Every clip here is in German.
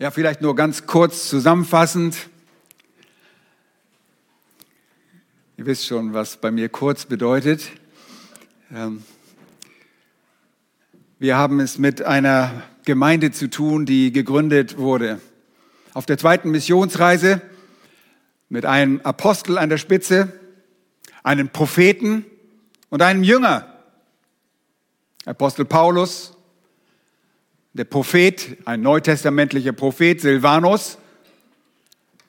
Ja, vielleicht nur ganz kurz zusammenfassend. Ihr wisst schon, was bei mir kurz bedeutet. Ähm, wir haben es mit einer Gemeinde zu tun, die gegründet wurde. Auf der zweiten Missionsreise mit einem Apostel an der Spitze, einem Propheten und einem Jünger. Apostel Paulus, der Prophet, ein neutestamentlicher Prophet, Silvanus,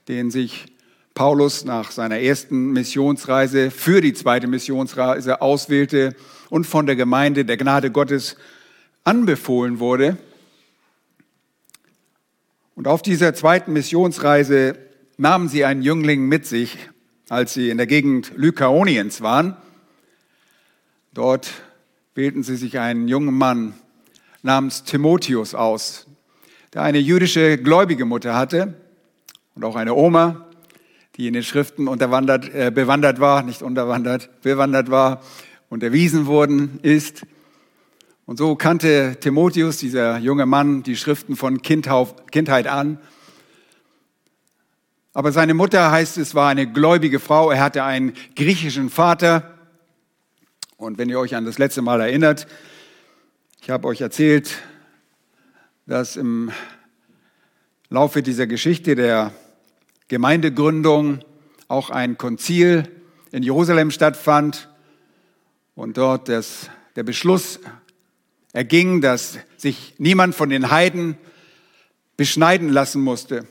den sich Paulus nach seiner ersten Missionsreise für die zweite Missionsreise auswählte und von der Gemeinde der Gnade Gottes anbefohlen wurde. Und auf dieser zweiten Missionsreise nahmen sie einen Jüngling mit sich, als sie in der Gegend Lykaoniens waren. Dort wählten sie sich einen jungen Mann namens Timotheus aus, der eine jüdische gläubige Mutter hatte und auch eine Oma, die in den Schriften unterwandert, äh, bewandert war, nicht unterwandert, bewandert war und erwiesen worden ist. Und so kannte Timotheus, dieser junge Mann, die Schriften von Kindheit an. Aber seine Mutter, heißt es, war eine gläubige Frau. Er hatte einen griechischen Vater. Und wenn ihr euch an das letzte Mal erinnert, ich habe euch erzählt, dass im Laufe dieser Geschichte der Gemeindegründung auch ein Konzil in Jerusalem stattfand und dort das, der Beschluss erging, dass sich niemand von den Heiden beschneiden lassen musste.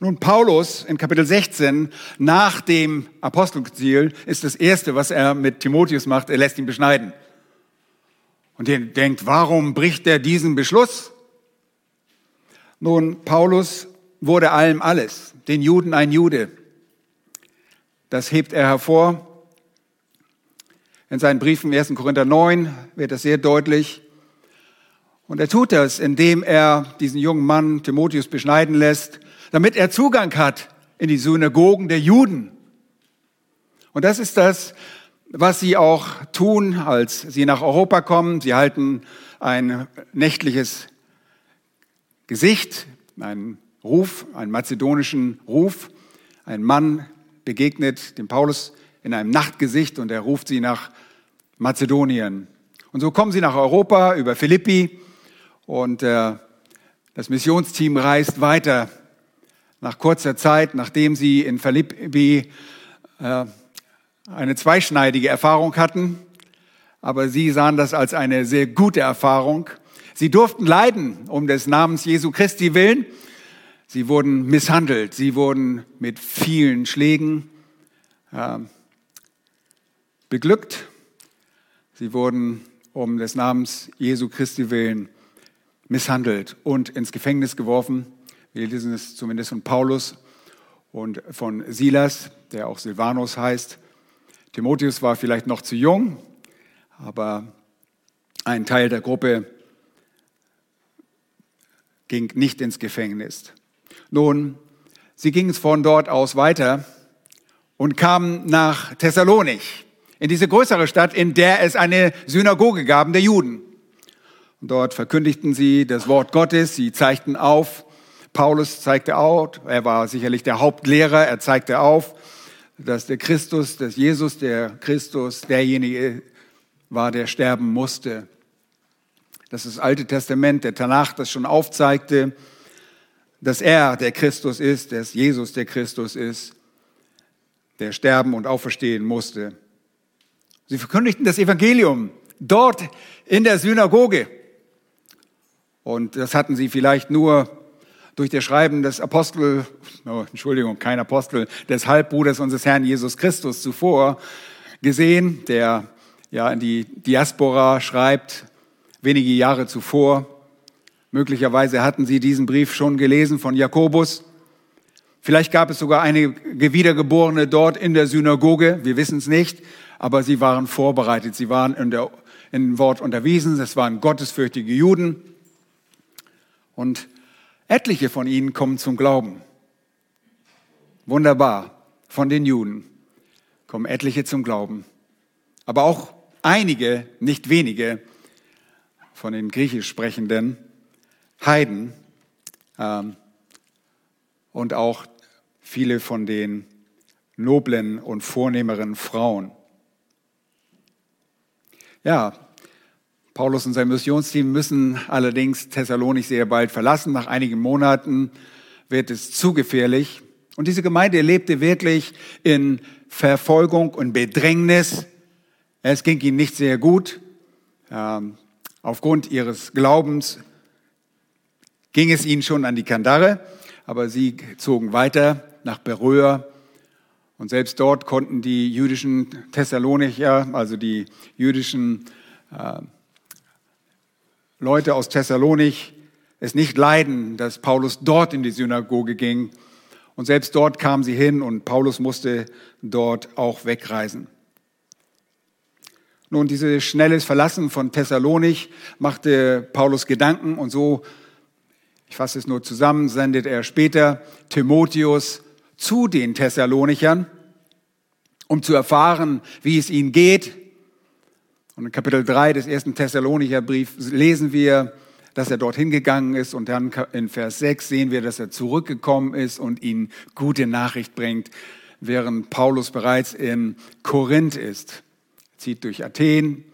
Nun, Paulus in Kapitel 16 nach dem Apostelkonzil ist das Erste, was er mit Timotheus macht, er lässt ihn beschneiden. Und ihr denkt, warum bricht er diesen Beschluss? Nun, Paulus wurde allem alles, den Juden ein Jude. Das hebt er hervor. In seinen Briefen 1. Korinther 9 wird das sehr deutlich. Und er tut das, indem er diesen jungen Mann Timotheus beschneiden lässt, damit er Zugang hat in die Synagogen der Juden. Und das ist das, was sie auch tun, als sie nach Europa kommen. Sie halten ein nächtliches Gesicht, einen Ruf, einen mazedonischen Ruf. Ein Mann begegnet dem Paulus in einem Nachtgesicht und er ruft sie nach Mazedonien. Und so kommen sie nach Europa über Philippi und äh, das Missionsteam reist weiter. Nach kurzer Zeit, nachdem sie in Philippi äh, eine zweischneidige Erfahrung hatten, aber sie sahen das als eine sehr gute Erfahrung. Sie durften leiden um des Namens Jesu Christi willen. Sie wurden misshandelt, sie wurden mit vielen Schlägen äh, beglückt. Sie wurden um des Namens Jesu Christi willen misshandelt und ins Gefängnis geworfen. Wir lesen es zumindest von Paulus und von Silas, der auch Silvanus heißt. Timotheus war vielleicht noch zu jung, aber ein Teil der Gruppe ging nicht ins Gefängnis. Nun, sie gingen von dort aus weiter und kamen nach Thessalonich, in diese größere Stadt, in der es eine Synagoge gab der Juden. Und dort verkündigten sie das Wort Gottes, sie zeigten auf, Paulus zeigte auf, er war sicherlich der Hauptlehrer, er zeigte auf, dass der Christus, dass Jesus, der Christus, derjenige war, der sterben musste. Dass das Alte Testament, der Tanach, das schon aufzeigte, dass er der Christus ist, dass Jesus der Christus ist, der sterben und auferstehen musste. Sie verkündigten das Evangelium dort in der Synagoge. Und das hatten sie vielleicht nur durch das Schreiben des Apostel, oh, Entschuldigung, kein Apostel, des Halbbruders unseres Herrn Jesus Christus zuvor gesehen, der ja in die Diaspora schreibt, wenige Jahre zuvor. Möglicherweise hatten sie diesen Brief schon gelesen von Jakobus. Vielleicht gab es sogar einige Wiedergeborene dort in der Synagoge, wir wissen es nicht, aber sie waren vorbereitet, sie waren in, der, in Wort unterwiesen, es waren gottesfürchtige Juden. Und Etliche von ihnen kommen zum Glauben. Wunderbar. Von den Juden kommen etliche zum Glauben. Aber auch einige, nicht wenige, von den griechisch sprechenden Heiden äh, und auch viele von den noblen und vornehmeren Frauen. Ja, Paulus und sein Missionsteam müssen allerdings Thessalonik sehr bald verlassen. Nach einigen Monaten wird es zu gefährlich. Und diese Gemeinde lebte wirklich in Verfolgung und Bedrängnis. Es ging ihnen nicht sehr gut. Ähm, aufgrund ihres Glaubens ging es ihnen schon an die Kandare, aber sie zogen weiter nach Beröa. Und selbst dort konnten die jüdischen Thessalonicher, also die jüdischen äh, Leute aus Thessalonik, es nicht leiden, dass Paulus dort in die Synagoge ging. Und selbst dort kamen sie hin und Paulus musste dort auch wegreisen. Nun, dieses schnelles Verlassen von Thessalonik machte Paulus Gedanken und so, ich fasse es nur zusammen, sendet er später Timotheus zu den Thessalonichern, um zu erfahren, wie es ihnen geht. Und in Kapitel 3 des ersten Thessalonicher Briefs lesen wir, dass er dorthin gegangen ist und dann in Vers 6 sehen wir, dass er zurückgekommen ist und ihnen gute Nachricht bringt, während Paulus bereits in Korinth ist zieht durch Athen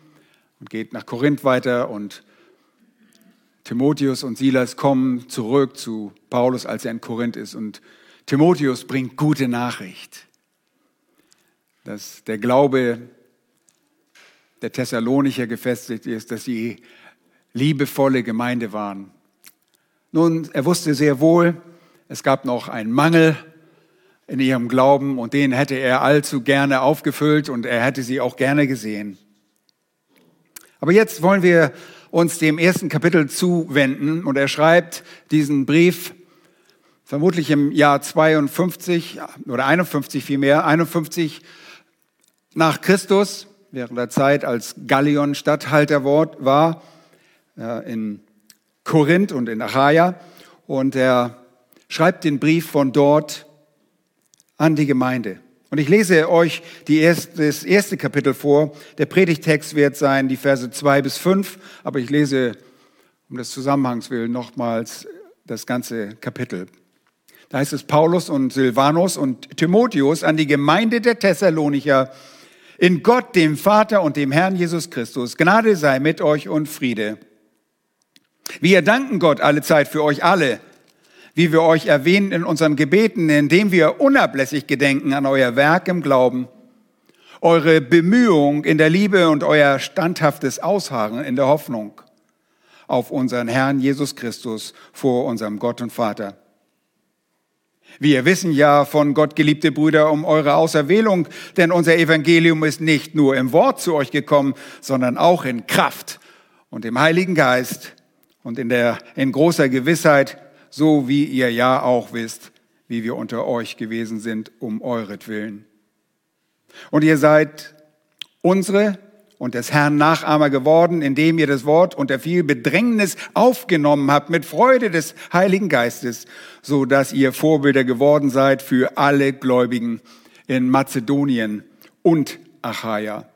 und geht nach Korinth weiter und Timotheus und Silas kommen zurück zu Paulus, als er in Korinth ist. Und Timotheus bringt gute Nachricht, dass der Glaube der Thessalonicher gefestigt ist, dass sie liebevolle Gemeinde waren. Nun, er wusste sehr wohl, es gab noch einen Mangel in ihrem Glauben und den hätte er allzu gerne aufgefüllt und er hätte sie auch gerne gesehen. Aber jetzt wollen wir uns dem ersten Kapitel zuwenden und er schreibt diesen Brief vermutlich im Jahr 52 oder 51 vielmehr, 51 nach Christus, während der Zeit, als Gallion Statthalter war in Korinth und in Achaia. Und er schreibt den Brief von dort an die Gemeinde. Und ich lese euch erste, das erste Kapitel vor. Der Predigtext wird sein die Verse zwei bis fünf, aber ich lese um des Zusammenhangs willen nochmals das ganze Kapitel. Da heißt es Paulus und Silvanus und Timotheus an die Gemeinde der Thessalonicher in Gott, dem Vater und dem Herrn Jesus Christus. Gnade sei mit euch und Friede. Wir danken Gott alle Zeit für euch alle wie wir euch erwähnen in unseren Gebeten, indem wir unablässig gedenken an euer Werk im Glauben, eure Bemühung in der Liebe und euer standhaftes Ausharren in der Hoffnung auf unseren Herrn Jesus Christus vor unserem Gott und Vater. Wir wissen ja von Gott, geliebte Brüder, um eure Auserwählung, denn unser Evangelium ist nicht nur im Wort zu euch gekommen, sondern auch in Kraft und im Heiligen Geist und in der, in großer Gewissheit, so wie ihr ja auch wisst, wie wir unter euch gewesen sind, um euretwillen. Und ihr seid unsere und des Herrn Nachahmer geworden, indem ihr das Wort unter viel Bedrängnis aufgenommen habt mit Freude des Heiligen Geistes, so dass ihr Vorbilder geworden seid für alle Gläubigen in Mazedonien und Achaia.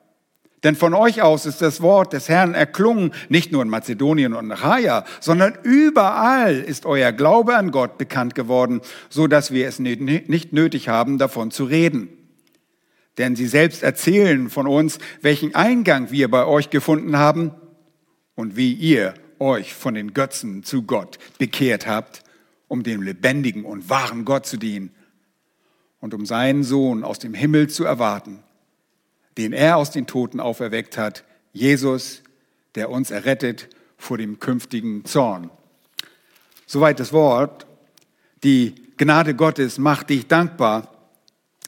Denn von euch aus ist das Wort des Herrn erklungen, nicht nur in Mazedonien und Achaia, sondern überall ist euer Glaube an Gott bekannt geworden, so dass wir es nicht nötig haben, davon zu reden. Denn sie selbst erzählen von uns, welchen Eingang wir bei euch gefunden haben und wie ihr euch von den Götzen zu Gott bekehrt habt, um dem lebendigen und wahren Gott zu dienen und um seinen Sohn aus dem Himmel zu erwarten den er aus den Toten auferweckt hat, Jesus, der uns errettet vor dem künftigen Zorn. Soweit das Wort. Die Gnade Gottes macht dich dankbar.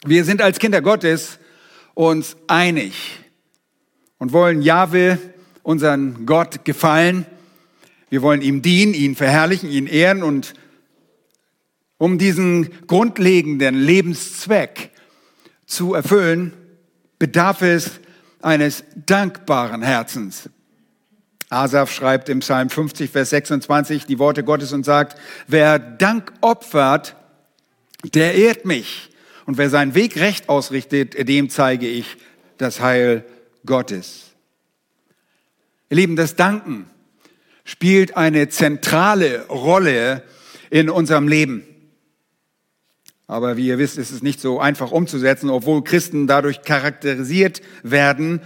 Wir sind als Kinder Gottes uns einig und wollen Jahwe, unseren Gott, gefallen. Wir wollen ihm dienen, ihn verherrlichen, ihn ehren und um diesen grundlegenden Lebenszweck zu erfüllen, bedarf es eines dankbaren Herzens. Asaf schreibt im Psalm 50, Vers 26 die Worte Gottes und sagt, wer Dank opfert, der ehrt mich. Und wer seinen Weg recht ausrichtet, dem zeige ich das Heil Gottes. Ihr Lieben, das Danken spielt eine zentrale Rolle in unserem Leben. Aber wie ihr wisst, ist es nicht so einfach umzusetzen, obwohl Christen dadurch charakterisiert werden,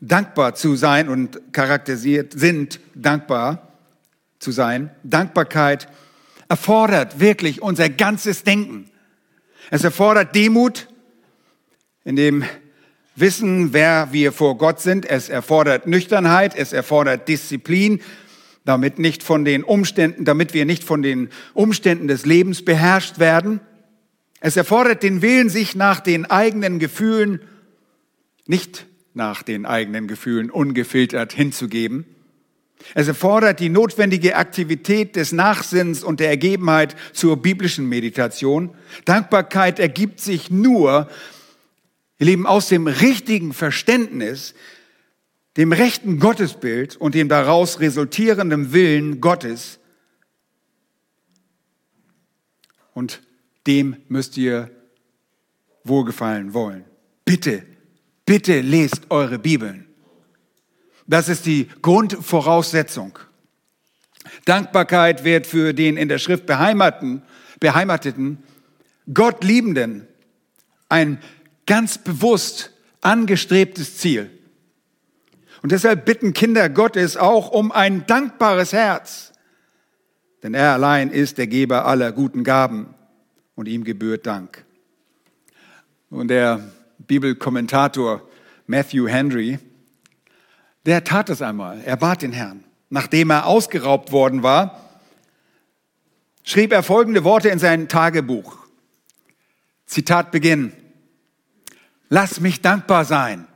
dankbar zu sein und charakterisiert sind, dankbar zu sein. Dankbarkeit erfordert wirklich unser ganzes Denken. Es erfordert Demut, in dem Wissen, wer wir vor Gott sind. Es erfordert Nüchternheit, es erfordert Disziplin, damit nicht von den Umständen, damit wir nicht von den Umständen des Lebens beherrscht werden. Es erfordert den Willen, sich nach den eigenen Gefühlen, nicht nach den eigenen Gefühlen ungefiltert hinzugeben. Es erfordert die notwendige Aktivität des Nachsinns und der Ergebenheit zur biblischen Meditation. Dankbarkeit ergibt sich nur, ihr Lieben, aus dem richtigen Verständnis, dem rechten Gottesbild und dem daraus resultierenden Willen Gottes. Und dem müsst ihr wohlgefallen wollen. Bitte, bitte lest eure Bibeln. Das ist die Grundvoraussetzung. Dankbarkeit wird für den in der Schrift beheimateten, beheimateten Gott ein ganz bewusst angestrebtes Ziel. Und deshalb bitten Kinder Gottes auch um ein dankbares Herz. Denn er allein ist der Geber aller guten Gaben und ihm gebührt Dank. Und der Bibelkommentator Matthew Henry, der tat es einmal. Er bat den Herrn. Nachdem er ausgeraubt worden war, schrieb er folgende Worte in sein Tagebuch. Zitat Beginn. Lass mich dankbar sein.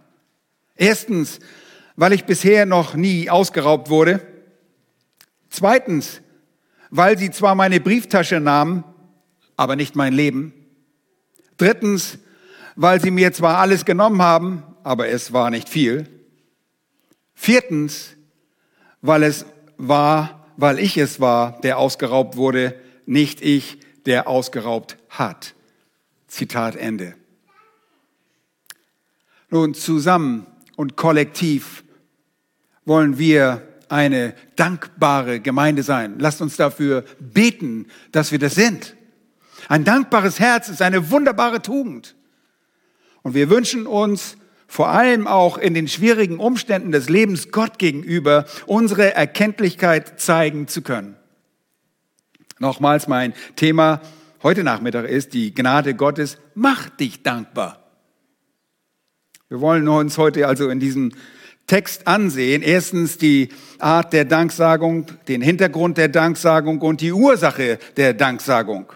Erstens, weil ich bisher noch nie ausgeraubt wurde. Zweitens, weil sie zwar meine Brieftasche nahmen, aber nicht mein Leben. Drittens, weil sie mir zwar alles genommen haben, aber es war nicht viel. Viertens, weil es war, weil ich es war, der ausgeraubt wurde, nicht ich, der ausgeraubt hat. Zitat Ende. Nun, zusammen und kollektiv wollen wir eine dankbare Gemeinde sein. Lasst uns dafür beten, dass wir das sind. Ein dankbares Herz ist eine wunderbare Tugend. Und wir wünschen uns vor allem auch in den schwierigen Umständen des Lebens Gott gegenüber unsere Erkenntlichkeit zeigen zu können. Nochmals mein Thema heute Nachmittag ist die Gnade Gottes, mach dich dankbar. Wir wollen uns heute also in diesem Text ansehen. Erstens die Art der Danksagung, den Hintergrund der Danksagung und die Ursache der Danksagung.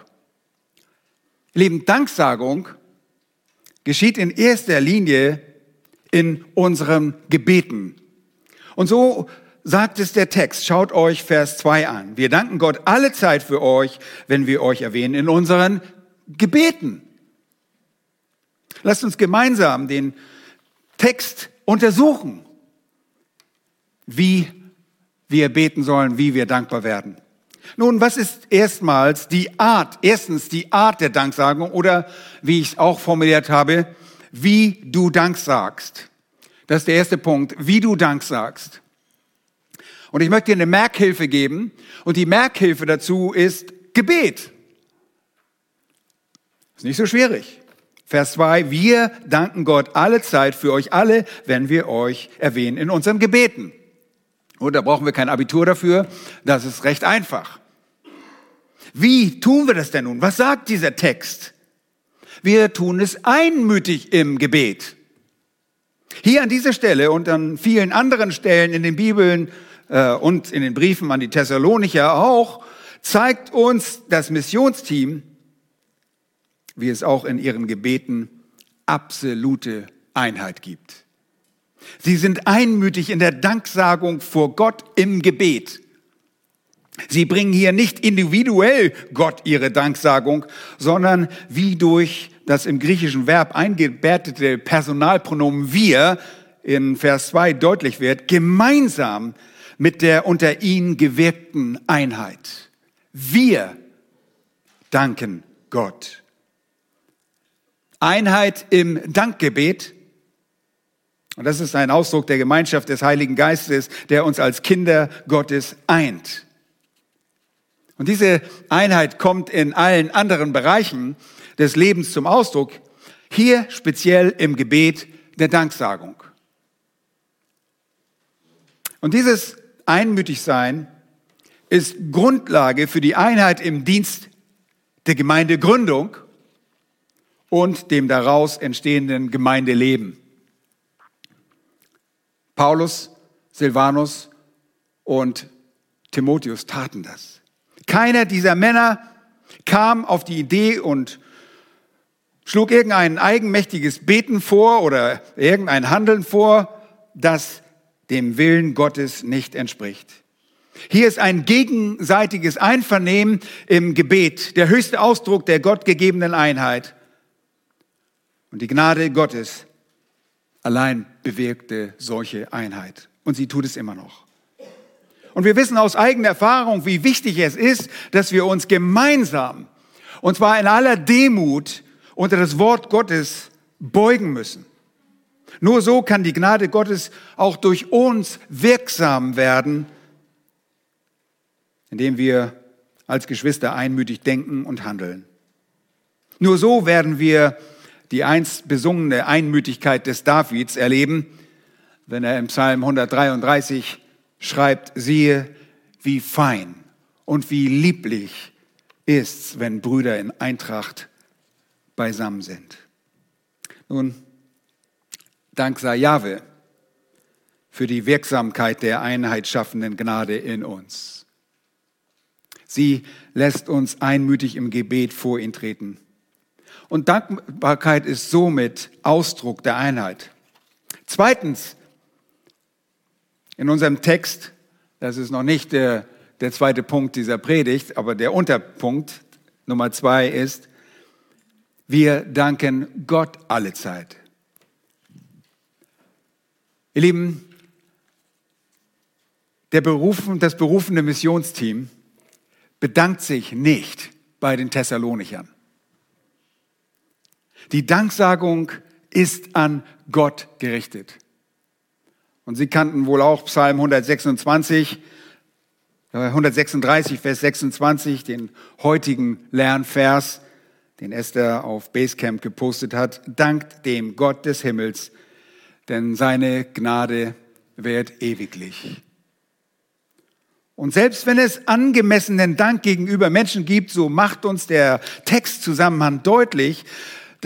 Lieben, Danksagung geschieht in erster Linie in unseren Gebeten. Und so sagt es der Text. Schaut euch Vers 2 an. Wir danken Gott alle Zeit für euch, wenn wir euch erwähnen, in unseren Gebeten. Lasst uns gemeinsam den Text untersuchen, wie wir beten sollen, wie wir dankbar werden. Nun, was ist erstmals die Art, erstens die Art der Danksagung oder wie ich es auch formuliert habe, wie du Dank sagst. Das ist der erste Punkt, wie du Dank sagst. Und ich möchte dir eine Merkhilfe geben und die Merkhilfe dazu ist Gebet. Ist nicht so schwierig. Vers 2, wir danken Gott alle Zeit für euch alle, wenn wir euch erwähnen in unseren Gebeten. Und da brauchen wir kein Abitur dafür. Das ist recht einfach. Wie tun wir das denn nun? Was sagt dieser Text? Wir tun es einmütig im Gebet. Hier an dieser Stelle und an vielen anderen Stellen in den Bibeln äh, und in den Briefen an die Thessalonicher auch, zeigt uns das Missionsteam, wie es auch in ihren Gebeten absolute Einheit gibt. Sie sind einmütig in der Danksagung vor Gott im Gebet. Sie bringen hier nicht individuell Gott ihre Danksagung, sondern wie durch das im griechischen Verb eingebettete Personalpronomen wir in Vers 2 deutlich wird, gemeinsam mit der unter ihnen gewirkten Einheit. Wir danken Gott. Einheit im Dankgebet und das ist ein Ausdruck der Gemeinschaft des Heiligen Geistes, der uns als Kinder Gottes eint. Und diese Einheit kommt in allen anderen Bereichen des Lebens zum Ausdruck, hier speziell im Gebet der Danksagung. Und dieses Einmütigsein ist Grundlage für die Einheit im Dienst der Gemeindegründung und dem daraus entstehenden Gemeindeleben. Paulus, Silvanus und Timotheus taten das. Keiner dieser Männer kam auf die Idee und schlug irgendein eigenmächtiges Beten vor oder irgendein Handeln vor, das dem Willen Gottes nicht entspricht. Hier ist ein gegenseitiges Einvernehmen im Gebet, der höchste Ausdruck der gottgegebenen Einheit. Und die Gnade Gottes allein bewirkte solche Einheit. Und sie tut es immer noch. Und wir wissen aus eigener Erfahrung, wie wichtig es ist, dass wir uns gemeinsam, und zwar in aller Demut, unter das Wort Gottes beugen müssen. Nur so kann die Gnade Gottes auch durch uns wirksam werden, indem wir als Geschwister einmütig denken und handeln. Nur so werden wir die einst besungene Einmütigkeit des Davids erleben, wenn er im Psalm 133 schreibt, siehe, wie fein und wie lieblich ist's, wenn Brüder in Eintracht beisammen sind. Nun, Dank sei Jahwe für die Wirksamkeit der Einheit schaffenden Gnade in uns. Sie lässt uns einmütig im Gebet vor ihn treten. Und Dankbarkeit ist somit Ausdruck der Einheit. Zweitens, in unserem Text, das ist noch nicht der, der zweite Punkt dieser Predigt, aber der Unterpunkt Nummer zwei ist, wir danken Gott alle Zeit. Ihr Lieben, der berufen, das berufene Missionsteam bedankt sich nicht bei den Thessalonichern. Die Danksagung ist an Gott gerichtet. Und Sie kannten wohl auch Psalm 126, 136, Vers 26, den heutigen Lernvers, den Esther auf Basecamp gepostet hat. Dankt dem Gott des Himmels denn seine Gnade währt ewiglich. Und selbst wenn es angemessenen Dank gegenüber Menschen gibt, so macht uns der Textzusammenhang deutlich,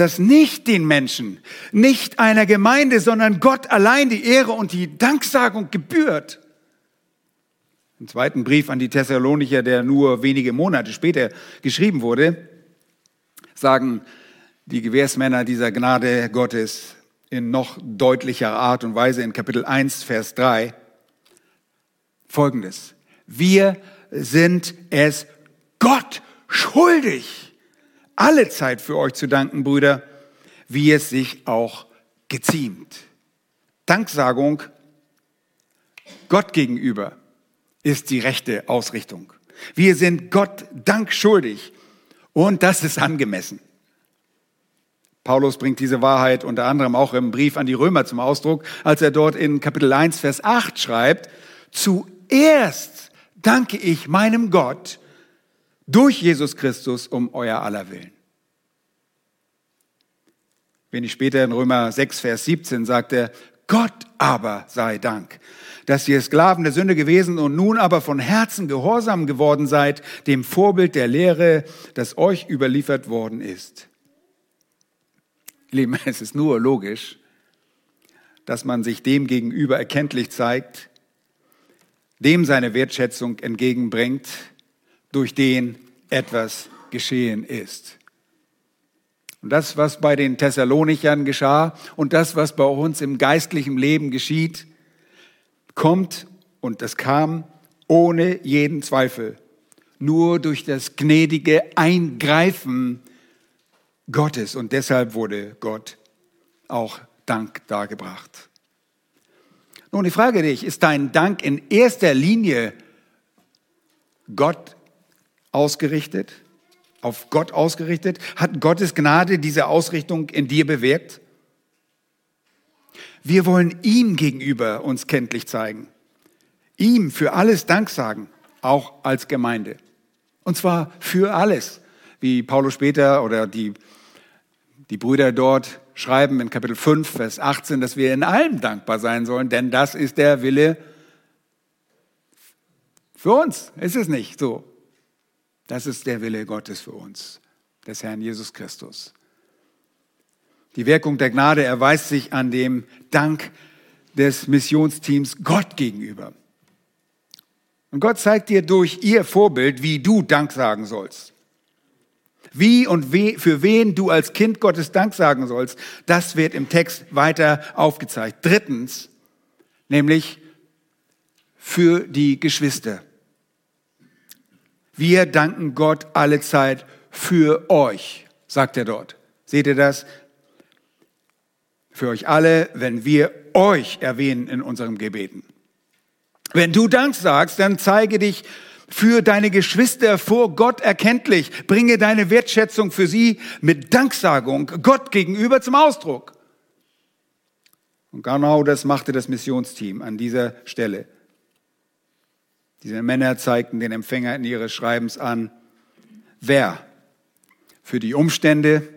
dass nicht den Menschen, nicht einer Gemeinde, sondern Gott allein die Ehre und die Danksagung gebührt. Im zweiten Brief an die Thessalonicher, der nur wenige Monate später geschrieben wurde, sagen die Gewährsmänner dieser Gnade Gottes, in noch deutlicher Art und Weise in Kapitel 1, Vers 3 folgendes. Wir sind es Gott schuldig, alle Zeit für euch zu danken, Brüder, wie es sich auch geziemt. Danksagung Gott gegenüber ist die rechte Ausrichtung. Wir sind Gott Dank schuldig und das ist angemessen. Paulus bringt diese Wahrheit unter anderem auch im Brief an die Römer zum Ausdruck, als er dort in Kapitel 1, Vers 8 schreibt, zuerst danke ich meinem Gott durch Jesus Christus um euer aller Willen. Wenig später in Römer 6, Vers 17 sagt er, Gott aber sei Dank, dass ihr Sklaven der Sünde gewesen und nun aber von Herzen gehorsam geworden seid, dem Vorbild der Lehre, das euch überliefert worden ist. Lieben, es ist nur logisch, dass man sich dem gegenüber erkenntlich zeigt, dem seine Wertschätzung entgegenbringt, durch den etwas geschehen ist. Und das, was bei den Thessalonichern geschah und das, was bei uns im geistlichen Leben geschieht, kommt und das kam ohne jeden Zweifel nur durch das gnädige Eingreifen Gottes und deshalb wurde Gott auch Dank dargebracht. Nun, ich frage dich, ist dein Dank in erster Linie Gott ausgerichtet? Auf Gott ausgerichtet? Hat Gottes Gnade diese Ausrichtung in dir bewirkt? Wir wollen ihm gegenüber uns kenntlich zeigen. Ihm für alles Dank sagen, auch als Gemeinde. Und zwar für alles, wie Paulus später oder die Die Brüder dort schreiben in Kapitel 5, Vers 18, dass wir in allem dankbar sein sollen, denn das ist der Wille für uns. Ist es nicht so? Das ist der Wille Gottes für uns, des Herrn Jesus Christus. Die Wirkung der Gnade erweist sich an dem Dank des Missionsteams Gott gegenüber. Und Gott zeigt dir durch ihr Vorbild, wie du Dank sagen sollst. Wie und we, für wen du als Kind Gottes Dank sagen sollst, das wird im Text weiter aufgezeigt. Drittens, nämlich für die Geschwister. Wir danken Gott alle Zeit für euch, sagt er dort. Seht ihr das? Für euch alle, wenn wir euch erwähnen in unserem Gebeten. Wenn du Dank sagst, dann zeige dich für deine Geschwister vor Gott erkenntlich. Bringe deine Wertschätzung für sie mit Danksagung Gott gegenüber zum Ausdruck. Und genau das machte das Missionsteam an dieser Stelle. Diese Männer zeigten den Empfänger in ihres Schreibens an, wer für die Umstände,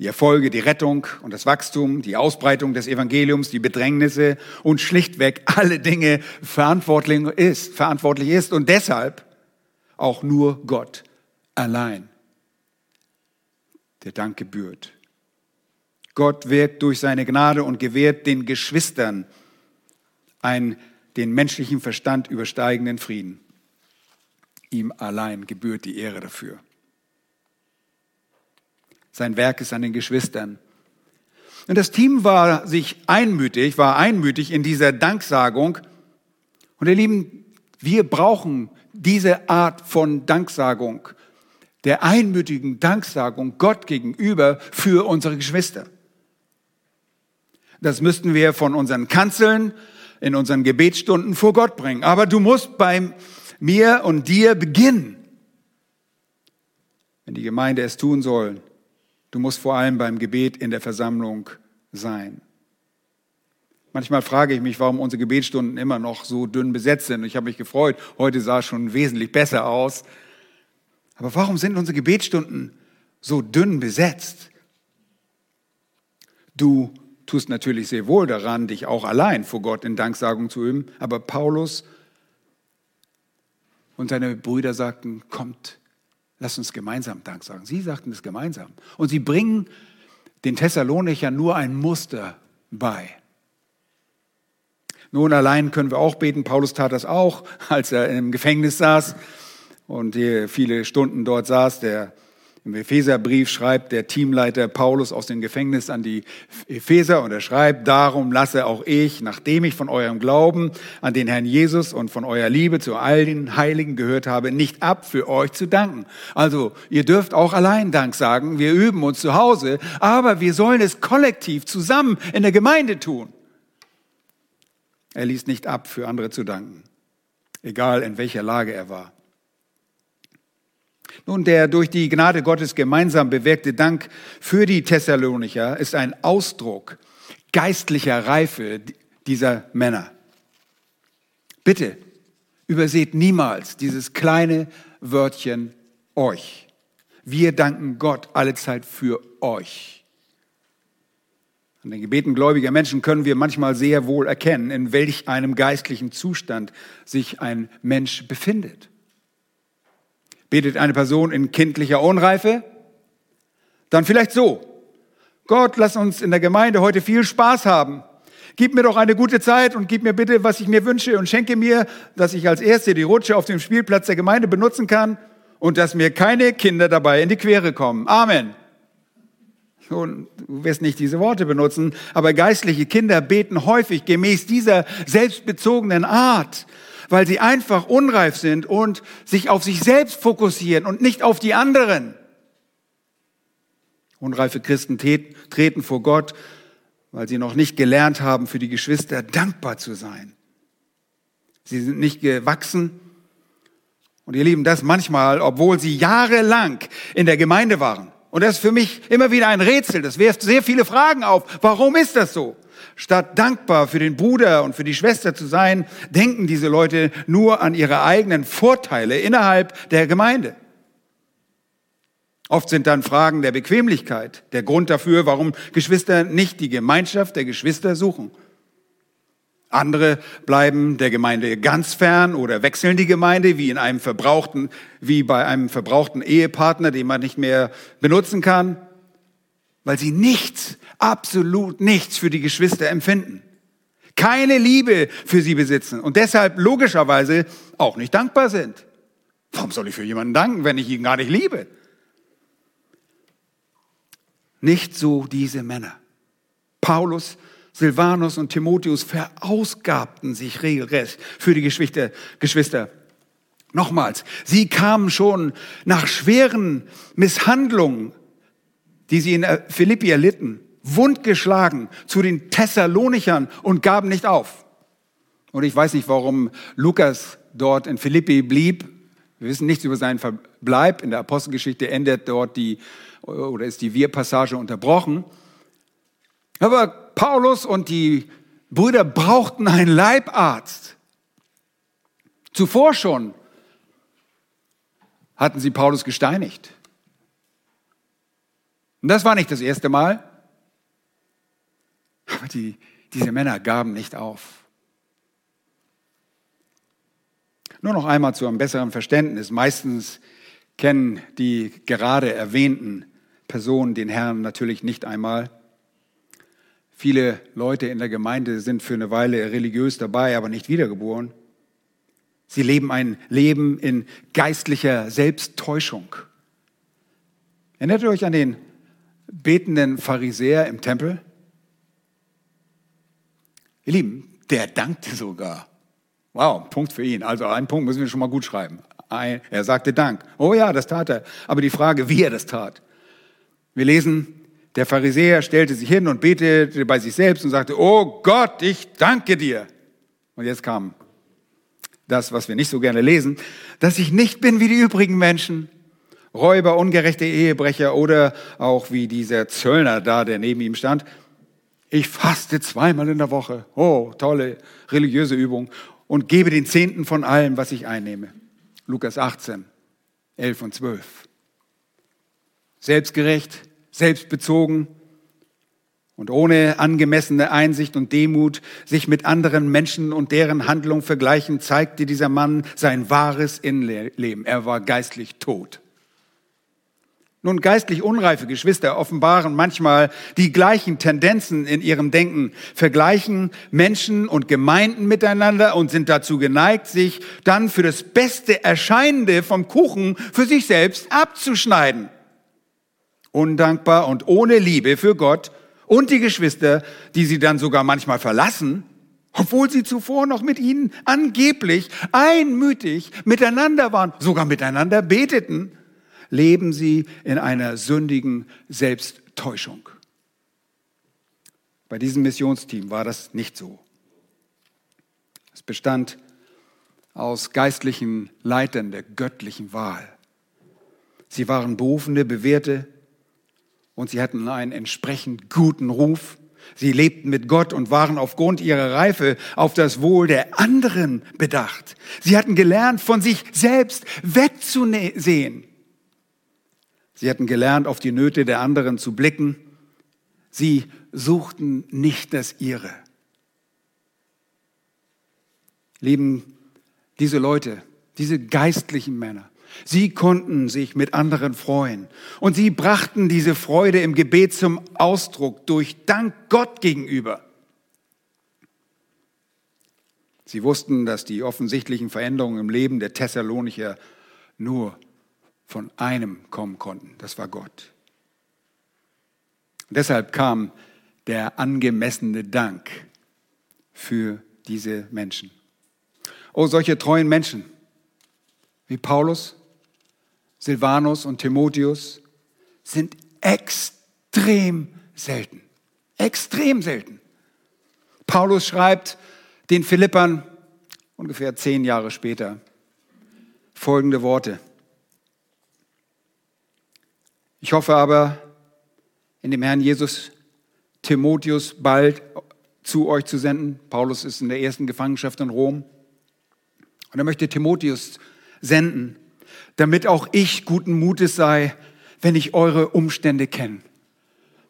die Erfolge, die Rettung und das Wachstum, die Ausbreitung des Evangeliums, die Bedrängnisse und schlichtweg alle Dinge verantwortlich ist, verantwortlich ist und deshalb auch nur Gott allein der Dank gebührt. Gott wirkt durch seine Gnade und gewährt den Geschwistern einen den menschlichen Verstand übersteigenden Frieden. Ihm allein gebührt die Ehre dafür. Sein Werk ist an den Geschwistern. Und das Team war sich einmütig, war einmütig in dieser Danksagung. Und ihr Lieben, wir brauchen diese Art von Danksagung, der einmütigen Danksagung Gott gegenüber für unsere Geschwister. Das müssten wir von unseren Kanzeln, in unseren Gebetsstunden vor Gott bringen. Aber du musst bei mir und dir beginnen, wenn die Gemeinde es tun soll. Du musst vor allem beim Gebet in der Versammlung sein. Manchmal frage ich mich, warum unsere Gebetsstunden immer noch so dünn besetzt sind. Ich habe mich gefreut, heute sah es schon wesentlich besser aus. Aber warum sind unsere Gebetsstunden so dünn besetzt? Du tust natürlich sehr wohl daran, dich auch allein vor Gott in Danksagung zu üben. Aber Paulus und seine Brüder sagten, kommt, Lass uns gemeinsam Dank sagen. Sie sagten es gemeinsam. Und sie bringen den Thessalonichern nur ein Muster bei. Nun, allein können wir auch beten. Paulus tat das auch, als er im Gefängnis saß und viele Stunden dort saß. Der im Epheserbrief schreibt der Teamleiter Paulus aus dem Gefängnis an die Epheser und er schreibt, darum lasse auch ich, nachdem ich von eurem Glauben an den Herrn Jesus und von eurer Liebe zu all den Heiligen gehört habe, nicht ab, für euch zu danken. Also, ihr dürft auch allein Dank sagen. Wir üben uns zu Hause, aber wir sollen es kollektiv zusammen in der Gemeinde tun. Er ließ nicht ab, für andere zu danken, egal in welcher Lage er war. Nun, der durch die Gnade Gottes gemeinsam bewirkte Dank für die Thessalonicher ist ein Ausdruck geistlicher Reife dieser Männer. Bitte überseht niemals dieses kleine Wörtchen euch. Wir danken Gott allezeit für euch. An den Gebeten gläubiger Menschen können wir manchmal sehr wohl erkennen, in welch einem geistlichen Zustand sich ein Mensch befindet. Betet eine Person in kindlicher Unreife? Dann vielleicht so. Gott, lass uns in der Gemeinde heute viel Spaß haben. Gib mir doch eine gute Zeit und gib mir bitte, was ich mir wünsche und schenke mir, dass ich als Erste die Rutsche auf dem Spielplatz der Gemeinde benutzen kann und dass mir keine Kinder dabei in die Quere kommen. Amen. Du wirst nicht diese Worte benutzen, aber geistliche Kinder beten häufig gemäß dieser selbstbezogenen Art weil sie einfach unreif sind und sich auf sich selbst fokussieren und nicht auf die anderen. Unreife Christen treten vor Gott, weil sie noch nicht gelernt haben, für die Geschwister dankbar zu sein. Sie sind nicht gewachsen. Und ihr Lieben, das manchmal, obwohl sie jahrelang in der Gemeinde waren. Und das ist für mich immer wieder ein Rätsel. Das wirft sehr viele Fragen auf. Warum ist das so? Statt dankbar für den Bruder und für die Schwester zu sein, denken diese Leute nur an ihre eigenen Vorteile innerhalb der Gemeinde. Oft sind dann Fragen der Bequemlichkeit der Grund dafür, warum Geschwister nicht die Gemeinschaft der Geschwister suchen. Andere bleiben der Gemeinde ganz fern oder wechseln die Gemeinde wie in einem verbrauchten, wie bei einem verbrauchten Ehepartner, den man nicht mehr benutzen kann, weil sie nichts, absolut nichts für die Geschwister empfinden. Keine Liebe für sie besitzen und deshalb logischerweise auch nicht dankbar sind. Warum soll ich für jemanden danken, wenn ich ihn gar nicht liebe? Nicht so diese Männer. Paulus, Silvanus und Timotheus verausgabten sich regelrecht für die Geschwister. Geschwister. Nochmals, sie kamen schon nach schweren Misshandlungen, die sie in Philippi erlitten, wundgeschlagen zu den Thessalonichern und gaben nicht auf. Und ich weiß nicht, warum Lukas dort in Philippi blieb. Wir wissen nichts über seinen Verbleib. In der Apostelgeschichte endet dort die oder ist die Wir-Passage unterbrochen. Aber Paulus und die Brüder brauchten einen Leibarzt. Zuvor schon hatten sie Paulus gesteinigt. Und das war nicht das erste Mal. Aber die, diese Männer gaben nicht auf. Nur noch einmal zu einem besseren Verständnis. Meistens kennen die gerade erwähnten Personen den Herrn natürlich nicht einmal. Viele Leute in der Gemeinde sind für eine Weile religiös dabei, aber nicht wiedergeboren. Sie leben ein Leben in geistlicher Selbsttäuschung. Erinnert ihr euch an den betenden Pharisäer im Tempel? Ihr Lieben, der dankte sogar. Wow, Punkt für ihn. Also einen Punkt müssen wir schon mal gut schreiben. Er sagte Dank. Oh ja, das tat er. Aber die Frage, wie er das tat. Wir lesen, der Pharisäer stellte sich hin und betete bei sich selbst und sagte, oh Gott, ich danke dir. Und jetzt kam das, was wir nicht so gerne lesen, dass ich nicht bin wie die übrigen Menschen, Räuber, ungerechte Ehebrecher oder auch wie dieser Zöllner da, der neben ihm stand. Ich faste zweimal in der Woche. Oh, tolle religiöse Übung. Und gebe den Zehnten von allem, was ich einnehme. Lukas 18, 11 und 12 selbstgerecht, selbstbezogen und ohne angemessene Einsicht und Demut sich mit anderen Menschen und deren Handlung vergleichen, zeigte dieser Mann sein wahres Innenleben. Er war geistlich tot. Nun, geistlich unreife Geschwister offenbaren manchmal die gleichen Tendenzen in ihrem Denken, vergleichen Menschen und Gemeinden miteinander und sind dazu geneigt, sich dann für das beste Erscheinende vom Kuchen für sich selbst abzuschneiden. Undankbar und ohne Liebe für Gott und die Geschwister, die sie dann sogar manchmal verlassen, obwohl sie zuvor noch mit ihnen angeblich einmütig miteinander waren, sogar miteinander beteten, leben sie in einer sündigen Selbsttäuschung. Bei diesem Missionsteam war das nicht so. Es bestand aus geistlichen Leitern der göttlichen Wahl. Sie waren berufene, bewährte und sie hatten einen entsprechend guten Ruf. Sie lebten mit Gott und waren aufgrund ihrer Reife auf das Wohl der anderen bedacht. Sie hatten gelernt, von sich selbst wegzusehen. Sie hatten gelernt, auf die Nöte der anderen zu blicken. Sie suchten nicht das ihre. Lieben diese Leute, diese geistlichen Männer, Sie konnten sich mit anderen freuen und sie brachten diese Freude im Gebet zum Ausdruck durch Dank Gott gegenüber. Sie wussten, dass die offensichtlichen Veränderungen im Leben der Thessalonicher nur von einem kommen konnten, das war Gott. Deshalb kam der angemessene Dank für diese Menschen. Oh, solche treuen Menschen wie Paulus, Silvanus und Timotheus sind extrem selten. Extrem selten. Paulus schreibt den Philippern ungefähr zehn Jahre später folgende Worte. Ich hoffe aber, in dem Herrn Jesus Timotheus bald zu euch zu senden. Paulus ist in der ersten Gefangenschaft in Rom. Und er möchte Timotheus senden, damit auch ich guten Mutes sei, wenn ich eure Umstände kenne.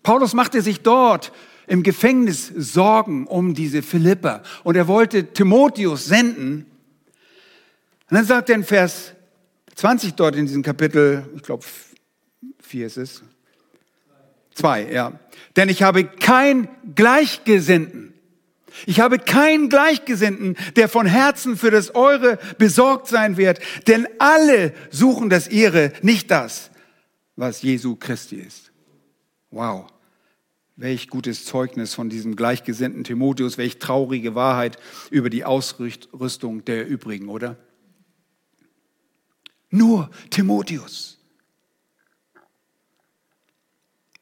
Paulus machte sich dort im Gefängnis Sorgen um diese Philipper und er wollte Timotheus senden. Und dann sagt er in Vers 20 dort in diesem Kapitel, ich glaube, vier ist es, zwei, ja. Denn ich habe kein Gleichgesinnten. Ich habe keinen Gleichgesinnten, der von Herzen für das Eure besorgt sein wird. Denn alle suchen das Ihre, nicht das, was Jesu Christi ist. Wow. Welch gutes Zeugnis von diesem gleichgesinnten Timotheus, welch traurige Wahrheit über die Ausrüstung der übrigen, oder? Nur Timotheus.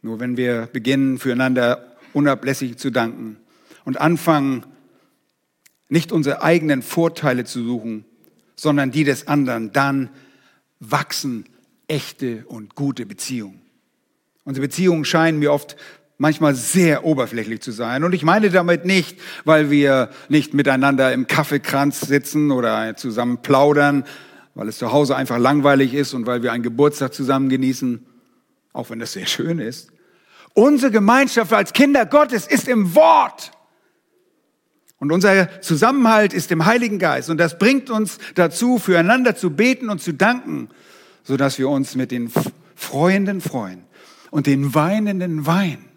Nur wenn wir beginnen, füreinander unablässig zu danken und anfangen, nicht unsere eigenen Vorteile zu suchen, sondern die des anderen, dann wachsen echte und gute Beziehungen. Unsere Beziehungen scheinen mir oft manchmal sehr oberflächlich zu sein. Und ich meine damit nicht, weil wir nicht miteinander im Kaffeekranz sitzen oder zusammen plaudern, weil es zu Hause einfach langweilig ist und weil wir einen Geburtstag zusammen genießen, auch wenn das sehr schön ist. Unsere Gemeinschaft als Kinder Gottes ist im Wort. Und unser Zusammenhalt ist im Heiligen Geist. Und das bringt uns dazu, füreinander zu beten und zu danken, sodass wir uns mit den Freuenden freuen und den Weinenden weinen.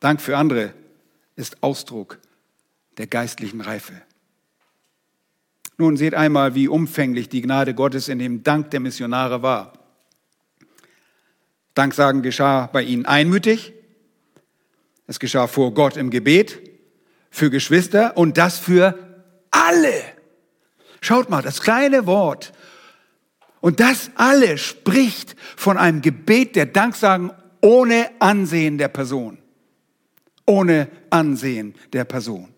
Dank für andere ist Ausdruck der geistlichen Reife. Nun seht einmal, wie umfänglich die Gnade Gottes in dem Dank der Missionare war. Danksagen geschah bei ihnen einmütig. Es geschah vor Gott im Gebet, für Geschwister und das für alle. Schaut mal, das kleine Wort. Und das alle spricht von einem Gebet der Danksagen ohne Ansehen der Person ohne Ansehen der Person.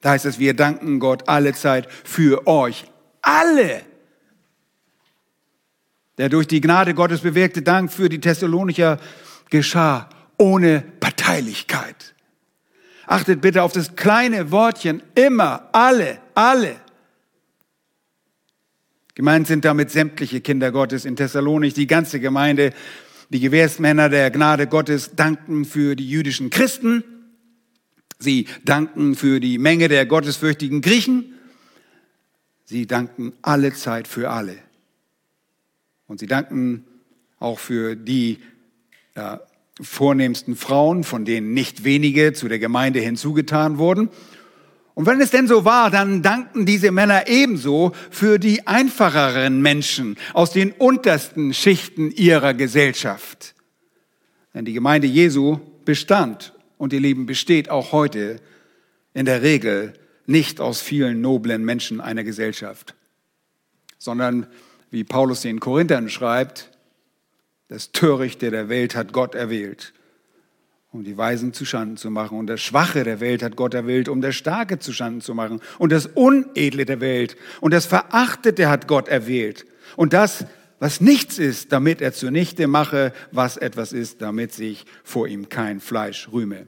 Da heißt es, wir danken Gott alle Zeit für euch. Alle. Der durch die Gnade Gottes bewirkte Dank für die Thessalonicher geschah ohne Parteilichkeit. Achtet bitte auf das kleine Wortchen immer, alle, alle. Gemeint sind damit sämtliche Kinder Gottes in Thessalonik, die ganze Gemeinde, die Gewährsmänner der Gnade Gottes danken für die jüdischen Christen. Sie danken für die Menge der gottesfürchtigen Griechen. Sie danken alle Zeit für alle. Und sie danken auch für die ja, vornehmsten Frauen, von denen nicht wenige zu der Gemeinde hinzugetan wurden. Und wenn es denn so war, dann dankten diese Männer ebenso für die einfacheren Menschen aus den untersten Schichten ihrer Gesellschaft. Denn die Gemeinde Jesu bestand und ihr Leben besteht auch heute in der Regel nicht aus vielen noblen Menschen einer Gesellschaft, sondern wie Paulus den Korinthern schreibt, das Törichte der Welt hat Gott erwählt um die Weisen zu Schanden zu machen. Und das Schwache der Welt hat Gott erwählt, um das Starke zu Schanden zu machen. Und das Unedle der Welt und das Verachtete hat Gott erwählt. Und das, was nichts ist, damit er zunichte mache, was etwas ist, damit sich vor ihm kein Fleisch rühme.